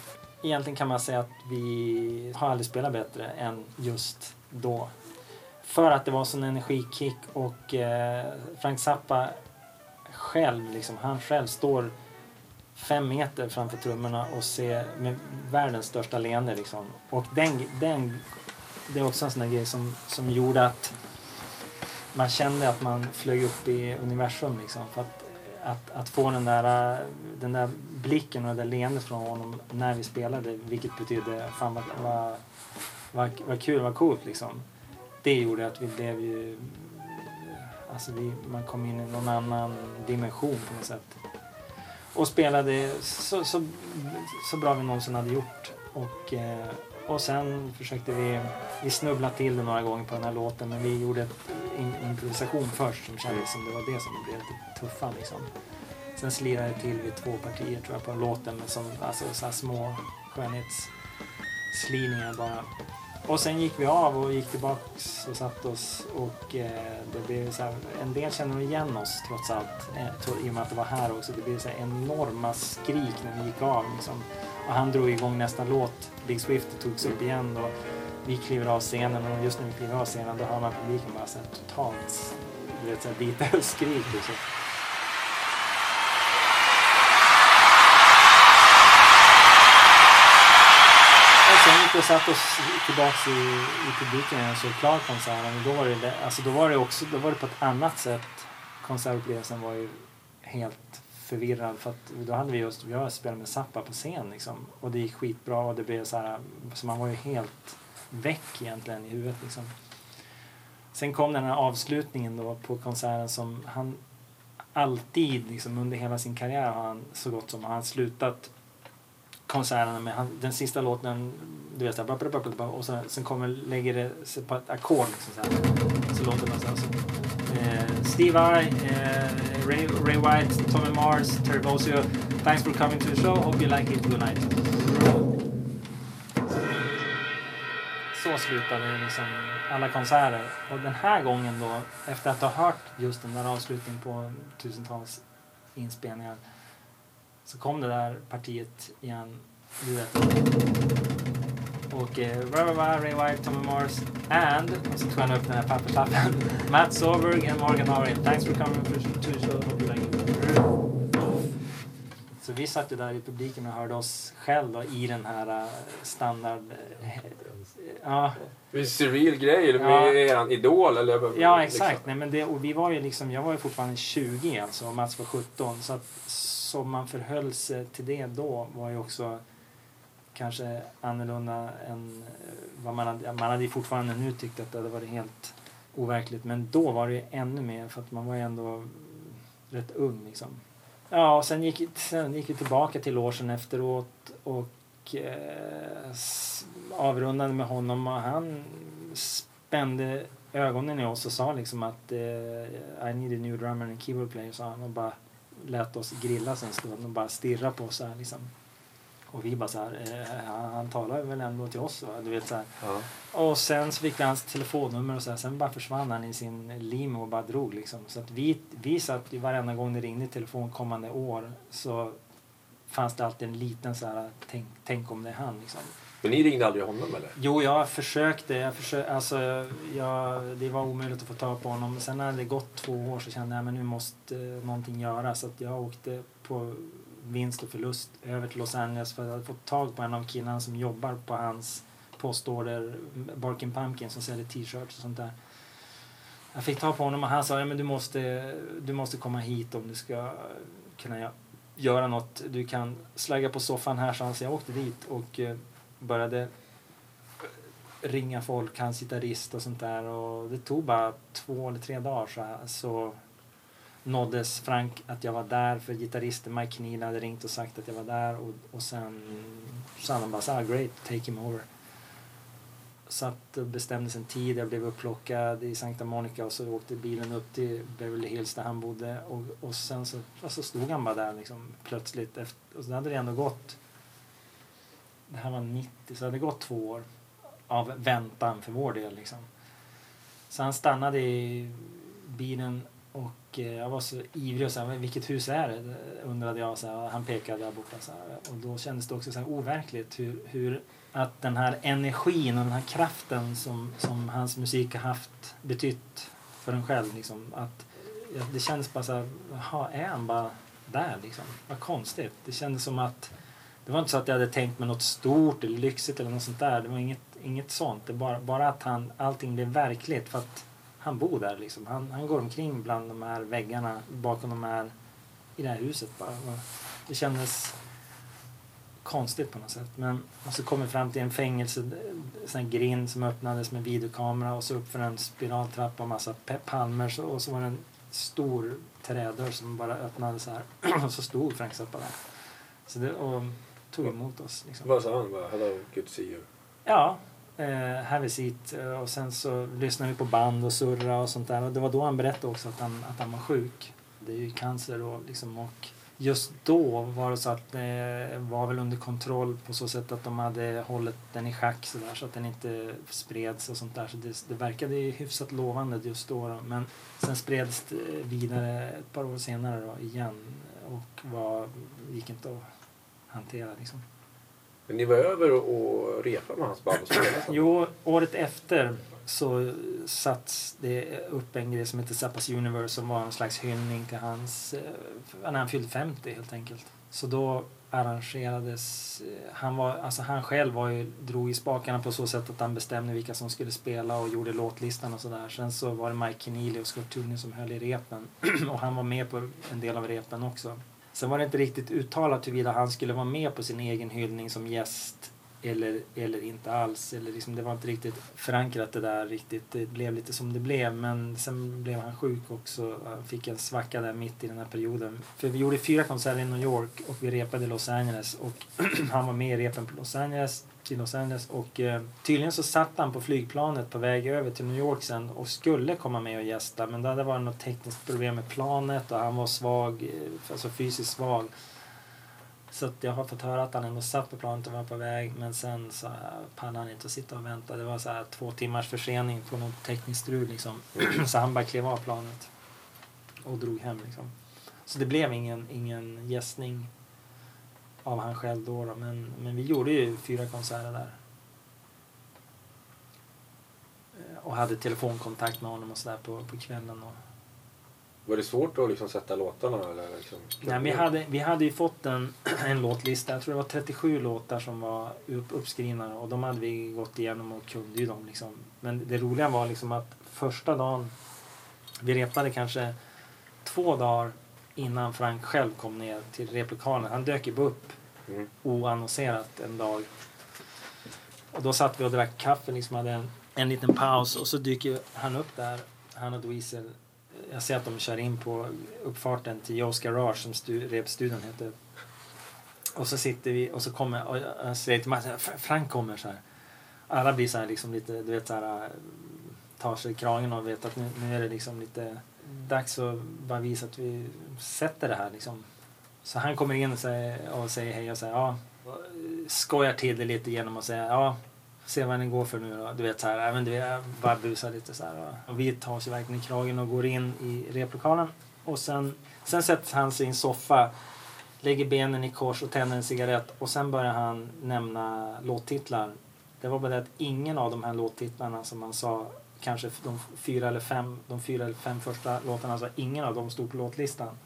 Egentligen kan man säga att vi har aldrig spelat bättre än just då. För att det var sån energikick och eh, Frank Zappa själv, liksom, han själv står fem meter framför trummorna och se med världens största leende. Liksom. Och den, den, det är också en sån där grej som, som gjorde att man kände att man flög upp i universum. Liksom, för att, att, att få den där, den där blicken och det där leendet från honom när vi spelade, vilket betydde fan vad, vad, vad, vad kul, vad coolt liksom. Det gjorde att vi blev ju... Alltså vi, man kom in i någon annan dimension på något sätt och spelade så, så, så bra vi någonsin hade gjort. Och, eh, och sen försökte vi, vi snubbla till det några gånger på den här låten men vi gjorde en improvisation först som kändes som det var det som blev lite tuffa liksom. Sen slirade det till vid två partier tror jag på låten med som, alltså så här små skönhetsslirningar bara. Och sen gick vi av och gick tillbaks och satt oss och eh, det blev så här, en del känner igen oss trots allt eh, i och med att det var här också. Det blev så här enorma skrik när vi gick av liksom. Och han drog igång nästa låt, Big Swift, och togs upp igen och vi kliver av scenen och just när vi kliver av scenen då hör man publiken bara så här totalt, du vet, så här och <laughs> skrik liksom. sen gick och satt oss tillbaks i, i publiken igen och såg klart konserten. då var det, alltså då var det också då var det på ett annat sätt. Konsertupplevelsen var ju helt förvirrad för att då hade vi just, jag spelade med Zappa på scen liksom. Och det gick skitbra och det blev så här, så man var ju helt väck egentligen i huvudet liksom. Sen kom den här avslutningen då på konserten som han alltid liksom under hela sin karriär har han så gott som han slutat konserterna med han, den sista låten, du vet såhär, och sen, sen kommer, lägger det sig på ett ackord liksom så, så låter det så. Så, eh, Steve I, eh, Ray, Ray White, Tommy Mars, Terry Bozio, thanks for coming to the show, hope you like it, good night. Så slutade liksom alla konserter. Och den här gången då, efter att ha hört just den där avslutningen på tusentals inspelningar så kom det där partiet igen. Du vet. Och eh, Ray White, Tommy Mars and, och så tog han upp den här papperslappen. <laughs> Matt Soberg and Morgan Arin. Thanks for coming to the show. Hope you like it. Så vi satt ju där i publiken och hörde oss själva i den här uh, standard... Uh, ja. Det är surreal grej med ja. eran idol eller? Ja exakt. Liksom. Nej, men det, och vi var ju liksom, jag var ju fortfarande 20 alltså och Mats var 17. Så att som man förhöll sig till det då var ju också kanske annorlunda än eh, vad man hade. Man hade ju fortfarande nu tyckt att det hade varit helt overkligt men då var det ju ännu mer för att man var ju ändå rätt ung liksom. Ja, och sen gick, sen gick vi tillbaka till logen efteråt och eh, avrundade med honom och han spände ögonen i oss och sa liksom att eh, I need a new drummer and keyboard player sa han och bara lät oss grillas en stund och bara stirra på oss så här liksom. Och vi bara så här, eh, han, han talar väl ändå till oss va? Du vet så. Ja. Och sen så fick vi hans telefonnummer och så här. Sen bara försvann han i sin limo och bara drog liksom. Så att vi, vi satt ju varenda gång det ringde i telefon kommande år så fanns det alltid en liten så här, tänk, tänk om det är han liksom. Men ni ringde aldrig honom eller? Jo, jag försökte. Jag försö alltså, jag, det var omöjligt att få tag på honom. Sen när det gått två år så kände jag att nu måste eh, någonting göras. Så att jag åkte på vinst och förlust över till Los Angeles för att jag hade fått tag på en av killarna som jobbar på hans postorder Barkin Pumpkin som säljer t-shirts och sånt där. Jag fick tag på honom och han sa ja, men du, måste, du måste komma hit om du ska kunna göra något. Du kan slagga på soffan här. Så han, så jag åkte dit och eh, började ringa folk, hans gitarrist och sånt där. Och det tog bara två eller tre dagar så, så nåddes Frank att jag var där för gitarristen Mike Neal hade ringt och sagt att jag var där och, och sen sa han bara så ah, great, take him over. Så att det bestämdes en tid, jag blev upplockad i Santa Monica och så åkte bilen upp till Beverly Hills där han bodde och, och sen så alltså stod han bara där liksom plötsligt efter, och så hade det ändå gått det här var 90, så det hade gått två år av väntan för vår del. Liksom. Så han stannade i bilen och eh, jag var så ivrig och sa vilket hus är det? undrade jag. Så här, han pekade där borta. Så här. Och då kändes det också så här overkligt hur, hur att den här energin och den här kraften som, som hans musik har haft betytt för en själv. Liksom, att, det kändes bara så här, jaha, är han bara där liksom? Vad konstigt. Det kändes som att det var inte så att jag hade tänkt mig något stort eller lyxigt eller något sånt där. Det var inget, inget sånt. Det bara, bara att han, allting blev verkligt för att han bor där liksom. Han, han går omkring bland de här väggarna bakom de här, i det här huset bara. Det kändes konstigt på något sätt. Men och så kom vi fram till en fängelse, sån här grind som öppnades med videokamera och så upp för en spiraltrappa och massa palmer och så var det en stor trädörr som bara öppnades så här <clears throat> och så stod Frank Zappa där. Så det, och tog emot oss. Liksom. Vad sa han? Bara, Hello, good to see you. Ja, eh, have a seat. Eh, Och sen så lyssnade vi på band och surra och sånt där. Och det var då han berättade också att han, att han var sjuk. Det är ju cancer då liksom. Och just då var det så att det var väl under kontroll på så sätt att de hade hållit den i schack så, där, så att den inte spreds och sånt där. Så det, det verkade ju hyfsat lovande just då, då. Men sen spreds det vidare ett par år senare då igen. Och var, gick inte att hantera liksom. Men ni var över och, repade med hans band och spelade? <clears throat> Jo, året efter så satts det upp en grej som heter Zappas Universe som var en slags hyllning till hans, eh, när han fyllde 50 helt enkelt. Så då arrangerades, eh, han, var, alltså han själv var ju, drog i spakarna på så sätt att han bestämde vilka som skulle spela och gjorde låtlistan och sådär. Sen så var det Mike Keneally och Scott Tooney som höll i repen <clears throat> och han var med på en del av repen också. Sen var det inte riktigt uttalat huruvida han skulle vara med på sin egen hyllning som gäst eller, eller inte alls. Eller liksom, det var inte riktigt förankrat det där riktigt. Det blev lite som det blev. Men sen blev han sjuk också. Han fick en svacka där mitt i den här perioden. För vi gjorde fyra konserter i New York och vi repade i Los Angeles. Och <clears throat> han var med i repen på Los Angeles, till Los Angeles. Och eh, tydligen så satt han på flygplanet på väg över till New York sen och skulle komma med och gästa. Men det hade varit något tekniskt problem med planet och han var svag, eh, alltså fysiskt svag. Så att jag har fått höra att han ändå satt på planet och var på väg men sen så eh, pallade han inte att sitta och vänta. Det var så här två timmars försening på något tekniskt strul liksom. <clears throat> så han bara klev av planet och drog hem liksom. Så det blev ingen, ingen gästning av han själv då, då. Men, men vi gjorde ju fyra konserter där. Eh, Och hade telefonkontakt med honom och sådär på, på kvällen. Och, Var det svårt att liksom sätta låtarna? Eller liksom, Nej, vi, hade, vi hade ju fått en, <clears throat> en låtlista. Jag tror det var 37 låtar som var upp, uppskrivna och de hade vi gått igenom och kunde ju dem. Liksom. Men det roliga var liksom att första dagen, vi repade kanske två dagar innan Frank själv kom ner till replokalen. Han dök ju upp Mm. oannonserat en dag. Och då satt vi och drack kaffe, liksom hade en, en liten paus och så dyker han upp där, han och Dweezer. Jag ser att de kör in på uppfarten till Joe's Garage som stu, repstudion heter. Och så sitter vi och så kommer, och jag säger till Martin, Frank kommer så här. Alla blir så här liksom lite, du vet så här, tar sig i kragen och vet att nu, nu är det liksom lite dags att bara visa att vi sätter det här liksom. Så han kommer in och säger, och säger hej och säger ja, skojar till det lite genom att säga ja, se vad den går för nu då. Du vet så här, även du bara busar lite så här. Och vi tar oss verkligen i kragen och går in i replokalen. Och sen, sen sätter han sig i en soffa, lägger benen i kors och tänder en cigarett. Och sen börjar han nämna låttitlar. Det var bara det att ingen av de här låttitlarna som han sa, kanske de fyra eller fem, de fyra eller fem första låtarna, alltså ingen av dem stod på låtlistan.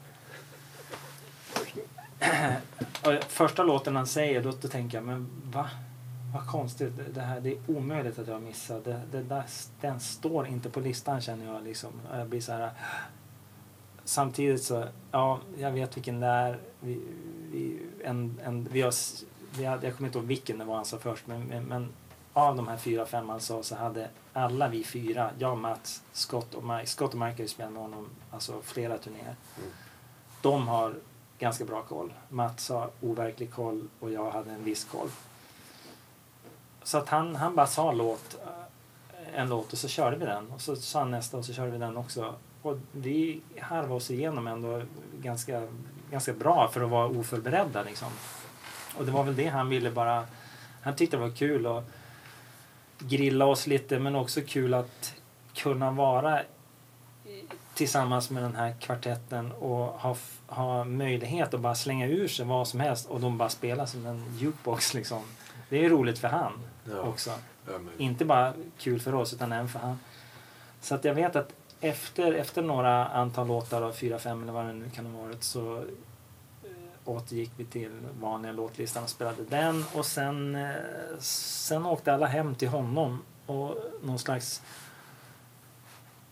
<clears throat> Första låten han säger, då, då tänker jag, men va? Vad konstigt. Det, här, det är omöjligt att jag missar. Det, det där, den står inte på listan känner jag. Liksom. Jag blir så här, samtidigt så, ja, jag vet vilken det är. Vi, vi, en, en, vi har, vi hade, jag kommer inte ihåg vilken det var han sa först, men, men, men av de här fyra, fem han sa så hade alla vi fyra, jag, Mats, Scott och Mike, Scott och Mike har ju spelat med honom alltså flera turnéer. Mm. De har ganska bra koll. Mats har overklig koll och jag hade en viss koll. Så att han, han bara sa låt, eh, en låt och så körde vi den. Och så sa han nästa och så körde vi den också. Och vi harvade oss igenom ändå ganska, ganska bra för att vara oförberedda liksom. Och det var väl det han ville bara, han tyckte det var kul att grilla oss lite men också kul att kunna vara tillsammans med den här kvartetten och ha, ha möjlighet att bara slänga ur sig vad som helst och de bara spelar som en jukebox liksom. Det är roligt för han ja. också. Ja, Inte bara kul för oss utan även för han. Så att jag vet att efter, efter några antal låtar, fyra, fem eller vad det nu kan ha varit, så eh, återgick vi till vanliga låtlistan och spelade den. Och sen, eh, sen åkte alla hem till honom och någon slags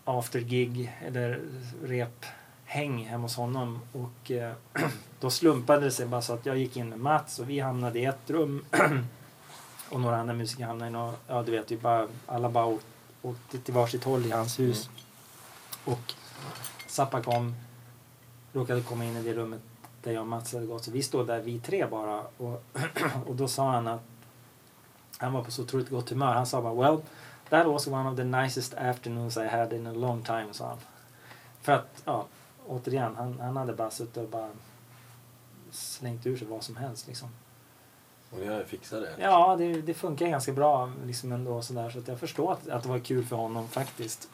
aftergig eller rephäng hemma hos honom. Och eh, <clears throat> då slumpade det sig bara så att jag gick in med Mats och vi hamnade i ett rum <clears throat> och några andra musiker hamnade i något, ja du vet, vi bara, alla bara åkte, till varsitt håll i hans hus. Mm. Och Zappa kom, råkade komma in i det rummet där jag och Mats hade gått. Så vi stod där vi tre bara och, <clears throat> och då sa han att han var på så otroligt gott humör. Han sa bara well, that was one of the nicest afternoons I had in a long time, sa han. För att, ja, återigen, han, han hade bara suttit och bara slängt ur sig vad som helst liksom. Och ni har fixat det? Ja, det, det funkar ganska bra liksom ändå sådär så att jag förstår att, att det var kul för honom faktiskt.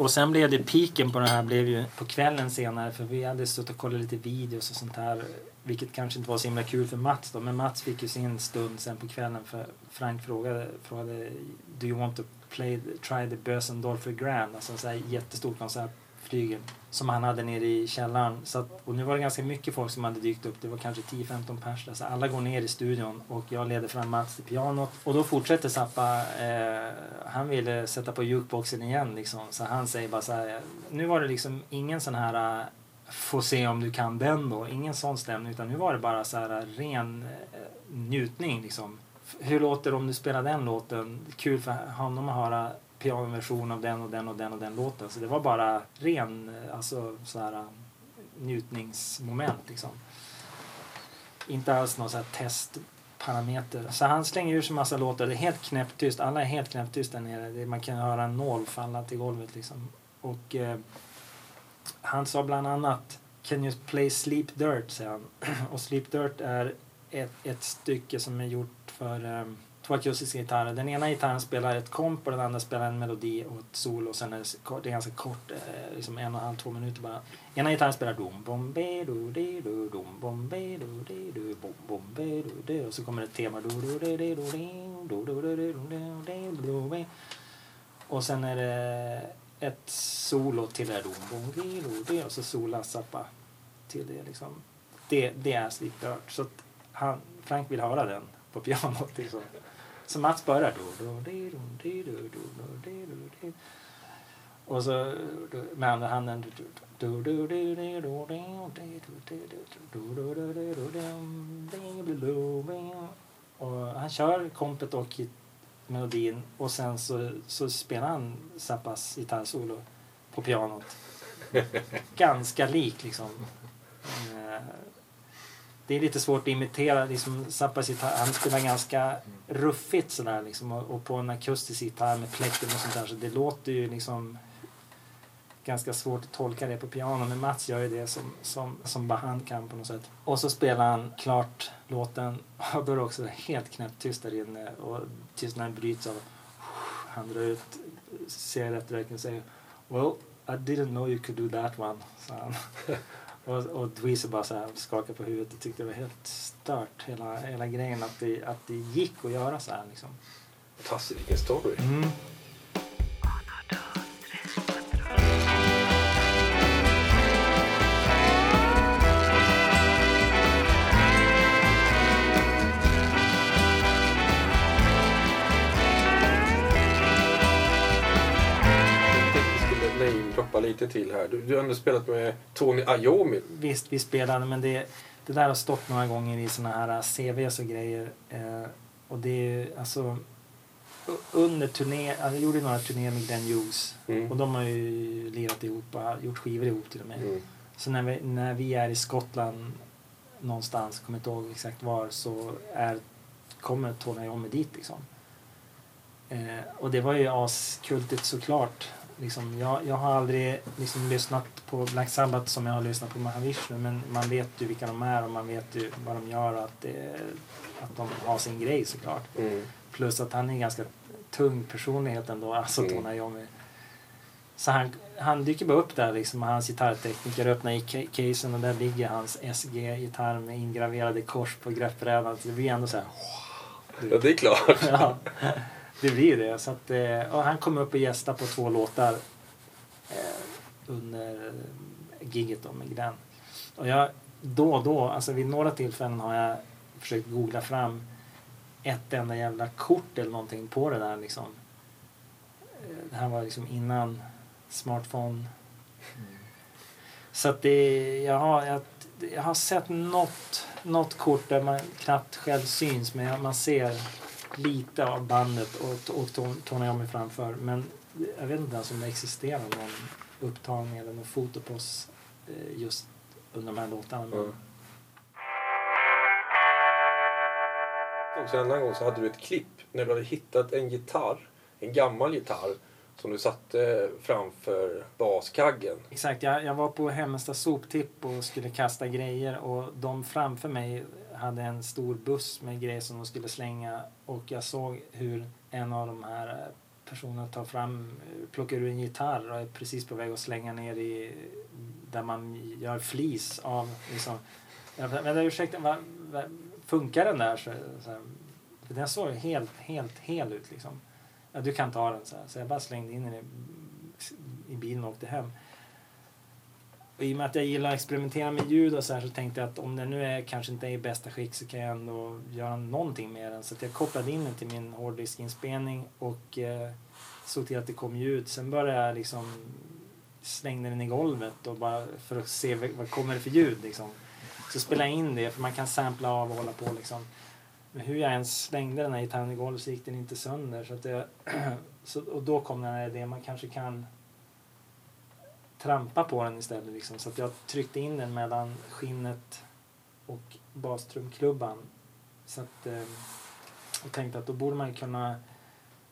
Och sen blev det piken på det här blev ju på kvällen senare för vi hade suttit och kollat lite videos och sånt här. Vilket kanske inte var så himla kul för Mats då men Mats fick ju sin stund sen på kvällen för Frank frågade, frågade Do you want to play, try the Bösendorfer Grand? Alltså en sån här jättestor konsert flygel som han hade nere i källaren. Så att, och nu var det ganska mycket folk som hade dykt upp. Det var kanske 10-15 pers Så alla går ner i studion och jag leder fram Mats till pianot. Och då fortsätter Zappa. Eh, han ville sätta på jukeboxen igen liksom. Så han säger bara så här. Nu var det liksom ingen sån här eh, få se om du kan den då. Ingen sån stämning utan nu var det bara så här eh, ren eh, njutning liksom. Hur låter det om du spelar den låten? Kul för honom att höra pianoversion av den och den och den och den låten. Så det var bara ren eh, alltså, så här, eh, njutningsmoment. Liksom. Inte alls någon så här testparameter. Så han slänger ur sig massa låtar. Det är helt knäpptyst. Alla är helt knäpptysta där nere. Man kan höra en nål falla till golvet. Liksom. Och eh, han sa bland annat Can you play Sleep Dirt? säger han. <clears throat> och Sleep Dirt är ett, ett stycke som är gjort för eh, två akustiska gitarrer. Den ena gitarren spelar ett komp och den andra spelar en melodi och ett solo. Och sen är det, det är ganska kort, eh, liksom en och en halv, två minuter bara. Ena gitarren spelar dom bom be do de do dom bom be do de do bom bom be do de och så kommer ett tema do do de de do ding do do do do do de do de och sen är det ett solo till det dom bom be do de och så solar Zappa till det liksom. Det, det är Sleep Så att han, Frank vill höra den på pianot liksom. Så Mats börjar. Och så med andra handen. Och han kör kompet och melodin och sen så, så spelar han Zappas gitarrsolo på pianot. Ganska lik liksom eh, det är lite svårt att imitera liksom Zappas gitarr. Han spelar ganska ruffigt sådär liksom och, och på en akustisk gitarr med plektrum och sånt där så det låter ju liksom ganska svårt att tolka det på piano men Mats gör ju det som, som, som bara han kan på något sätt. Och så spelar han klart låten <laughs> och då är det också helt knäpptyst där inne och tystnaden bryts av han drar ut cigarettröken och säger Well, I didn't know you could do that one, sa han. <laughs> och, och Dweezer bara så här skakade på huvudet och tyckte det var helt stört hela, hela grejen att det, att det gick att göra så här liksom. Fantastiskt, vilken story. Mm. Namedroppa lite till här. Du, du har ändå spelat med Tony Iommi. Visst, vi spelade, men det, det där har stått några gånger i såna här CVs och grejer. Eh, och det är alltså under turné, alltså, jag gjorde några turnéer med Glenn Hughes Mm. och de har ju lirat ihop gjort skivor ihop till och med. Mm. Så när vi, när vi är i Skottland någonstans, kommer inte ihåg exakt var, så är, kommer Tony Iommi dit liksom. Eh, och det var ju askultigt såklart. Liksom, jag, jag har aldrig liksom, lyssnat på Black Sabbath som jag har lyssnat på Mahavishnu men man vet ju vilka de är och man vet ju vad de gör och att, det, att de har sin grej såklart. Mm. Plus att han är en ganska tung personlighet ändå, alltså Mm. Tony Iommi. Så han, han dyker bara upp där liksom, hans gitarrtekniker öppnar i ca- casen och där ligger hans SG-gitarr med ingraverade kors på greppbrädan. Det blir ändå så här... Ja, det är klart. <laughs> ja, det blir det. Så att, eh, och han kom upp och gästade på två låtar eh, under giget om med Glenn. Och jag, då och då, alltså vid några tillfällen har jag försökt googla fram ett enda jävla kort eller någonting på det där liksom. Eh, det här var liksom innan smartphone. Så att det, jag har, jag, jag har sett något, något kort där man knappt själv syns men jag- man ser lite av bandet och, och Ton- Tony Iommi framför. Men jag vet inte ens om det existerar någon upptagning eller någon foto på oss eh, just under de här låtarna. Mm. Också en gång så hade du ett klipp när du hade hittat en gitarr, en gammal gitarr, som du satte framför baskaggen. Exakt, jag, jag var på Hemmesta soptipp och skulle kasta grejer och de framför mig hade en stor buss med grejer som de skulle slänga och jag såg hur en av de här personerna tar fram, plockar ur en gitarr och är precis på väg att slänga ner i där man gör flis av liksom. Men ursäkta, vad, vad, funkar den där? Så, så här, för den såg helt, helt hel ut liksom. Ja, du kan ta den så här. Så jag bara slängde in den i, i bilen och åkte hem. Och I och med att jag gillar att experimentera med ljud och så här så tänkte jag att om den nu är, kanske inte är i bästa skick så kan jag ändå göra någonting med den. Så att jag kopplade in den till min hårddiskinspelning och eh, såg till att det kom ljud. Sen började jag liksom slängde den i golvet och bara för att se vad vad kommer det för ljud liksom. Så spelade jag in det för man kan sampla av och hålla på liksom. Men hur jag ens slängde den här gitarren i golvet så gick den inte sönder. Så att jag, <clears throat> så, och då kom den här idén, man kanske kan trampa på den istället. Liksom. Så att jag tryckte in den mellan skinnet och bastrumklubban. Så att, eh, jag tänkte att då borde man kunna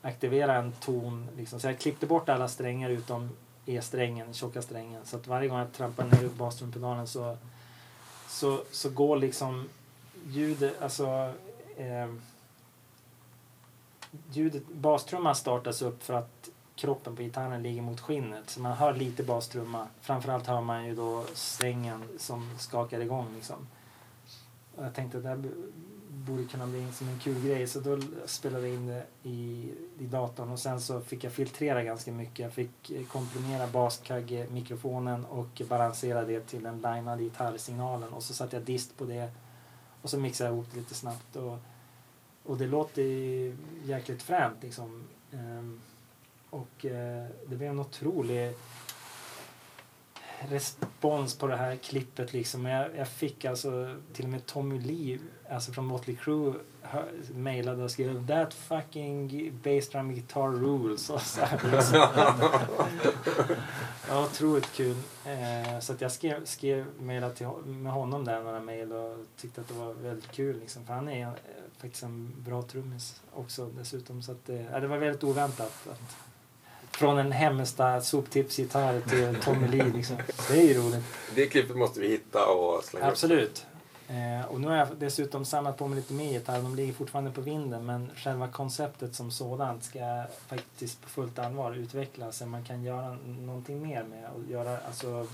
aktivera en ton. Liksom. Så jag klippte bort alla strängar utom E-strängen, tjocka strängen. Så att varje gång jag trampar ner bastrumpedalen så, så, så går liksom ljudet, alltså eh, ljudet, bastrumman startas upp för att kroppen på gitarren ligger mot skinnet. Så man hör lite bastrumma. Framförallt hör man ju då strängen som skakar igång liksom. Och jag tänkte att det här borde kunna bli som en kul grej. Så då spelade jag in det i, i datorn och sen så fick jag filtrera ganska mycket. Jag fick eh, komprimera baskagge-mikrofonen och balansera det till den linade gitarrsignalen. Och så satte jag dist på det och så mixade jag ihop det lite snabbt. Och, och det låter ju jäkligt fränt liksom. Um, och eh, det blev en otrolig respons på det här klippet liksom. Jag, jag fick alltså till och med Tommy Lee, alltså från Motley Crue, mejlade och skrev That fucking bassdrum guitar rules. Och <laughs> så här, liksom. ja, otroligt kul. Eh, så att jag skrev, skrev mejlade till, med honom där några mejl och tyckte att det var väldigt kul liksom. För han är eh, faktiskt en bra trummis också dessutom. Så att, eh, det var väldigt oväntat. Att, från en Hemmesta soptipsgitarr till Tommy Lee. Liksom. Det är ju roligt. Det klippet måste vi hitta och slänga. Absolut. Eh, och nu har jag dessutom samlat på mig lite mer gitarrer. De ligger fortfarande på vinden men själva konceptet som sådant ska faktiskt på fullt allvar utvecklas. Så man kan göra någonting mer med och göra alltså,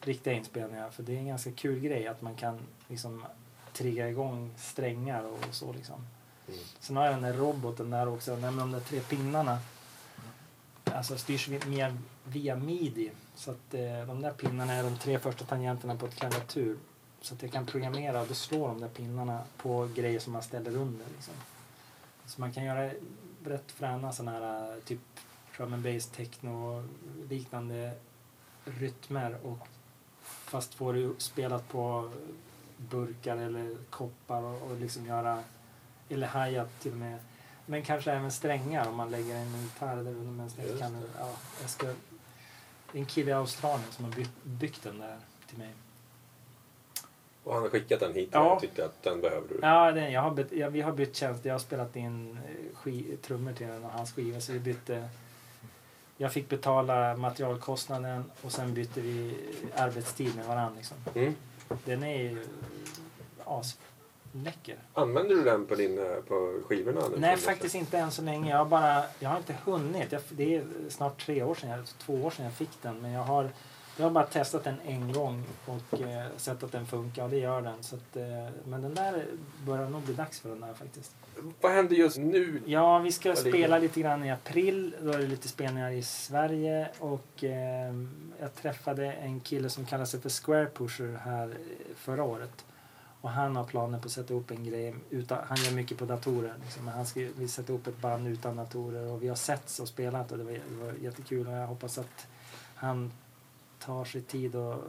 riktiga inspelningar. För det är en ganska kul grej att man kan liksom trigga igång strängar och så liksom. Mm. Sen har jag den där roboten där också, nej, men de där tre pinnarna. Alltså styrs mer via, via midi. Så att eh, de där pinnarna är de tre första tangenterna på ett klaviatur. Så att jag kan programmera och då slår de där pinnarna på grejer som man ställer under. Liksom. Så man kan göra rätt fräna sådana här eh, typ drum and bass, techno liknande rytmer och fast få det spelat på burkar eller koppar och, och liksom göra eller hajat till och med men kanske även strängar om man lägger en gitarr där Just kan, ja, jag ska, det är en kille i Australien som har byggt, byggt den där till mig. Och han har skickat den hit Ja. och tyckte att den behöver du. Ja, den, jag har bytt, jag, vi har bytt tjänst. Jag har spelat in eh, ski, trummor till den och hans skiva så vi bytte. Jag fick betala materialkostnaden och sen bytte vi arbetstid med varandra. Liksom. Mm. Den är ju asläcker. Använder du den på, din, eh, på skivorna? nu? Nej, faktiskt inte än så länge. Jag har, bara, jag har inte hunnit. Jag, det är snart tre år sedan, jag- två år sedan jag fick den. Men jag har, jag har bara testat den en gång och eh, sett att den funkar och det gör den. Så att, eh, men den där börjar nog bli dags för den där faktiskt. Vad händer just nu? Ja, vi ska spela lite grann i april. Då är det lite spelningar i Sverige. Och eh, jag träffade en kille som kallar sig för Square Pusher här eh, förra året. Och han har planer på att sätta upp en grej. Utan, han gör mycket på datorer. Liksom. Men Han ska vill sätta upp ett band utan datorer. Och vi har setts och spelat och det var, det var jättekul. Och jag hoppas att han tar sig tid och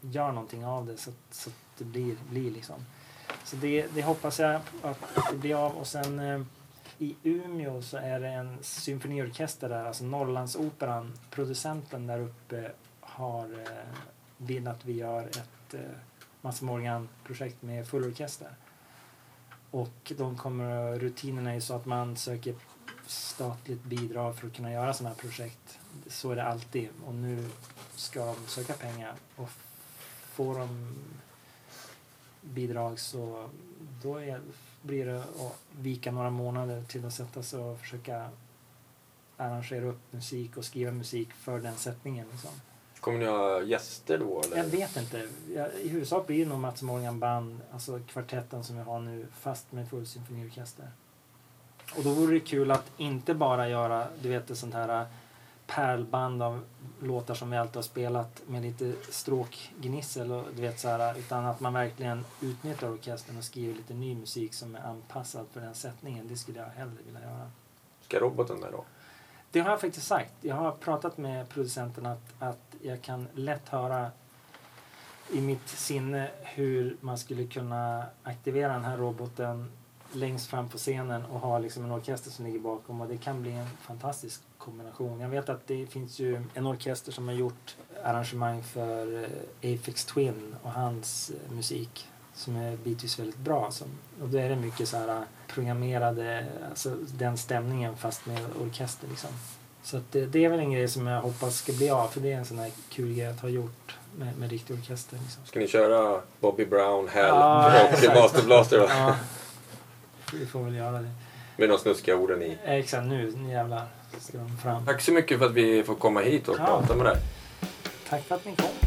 gör någonting av det så att, så att det blir, blir liksom. Så det, det hoppas jag att det blir av. Och sen eh, i Umeå så är det en symfoniorkester där, alltså Norrlandsoperan. Producenten där uppe har eh, vill att vi gör ett eh, Mats Morgan-projekt med full orkester. Och de kommer, rutinerna är så att man söker statligt bidrag för att kunna göra sådana här projekt. Så är det alltid. Och nu ska de söka pengar. Och får de bidrag så då är, blir det att vika några månader till att sätta sig och försöka arrangera upp musik och skriva musik för den sättningen. Liksom. Kommer ni ha gäster då? Eller? Jag vet inte. Jag, I huvudsak blir det nog Mats Morgan Band, alltså kvartetten som vi har nu, fast med full symfoniorkester. Och då vore det kul att inte bara göra, du vet, ett sånt här pärlband av låtar som vi alltid har spelat med lite stråkgnissel och du vet så här, utan att man verkligen utnyttjar orkestern och skriver lite ny musik som är anpassad för den sättningen. Det skulle jag hellre vilja göra. Ska roboten där då? Det har jag faktiskt sagt. Jag har pratat med producenten att, att jag kan lätt höra i mitt sinne hur man skulle kunna aktivera den här roboten längst fram på scenen och ha liksom en orkester som ligger bakom och det kan bli en fantastisk kombination. Jag vet att det finns ju en orkester som har gjort arrangemang för eh, Aphex Twin och hans eh, musik som är bitvis väldigt bra. Som, och då är det mycket så här programmerade, alltså den stämningen fast med orkester liksom. Så det, det är väl en grej som jag hoppas ska bli av för det är en sån här kul grej att ha gjort med, med riktig orkester. Liksom. Ska ni köra Bobby Brown, Hell Ja, och. Master Blaster då? Ja, vi får väl göra det. Med de snuskiga orden i. Eh, Exakt, nu nu jävlar ska de fram. Tack så mycket för att vi får komma hit och Ja. prata med dig. Tack för att ni kom.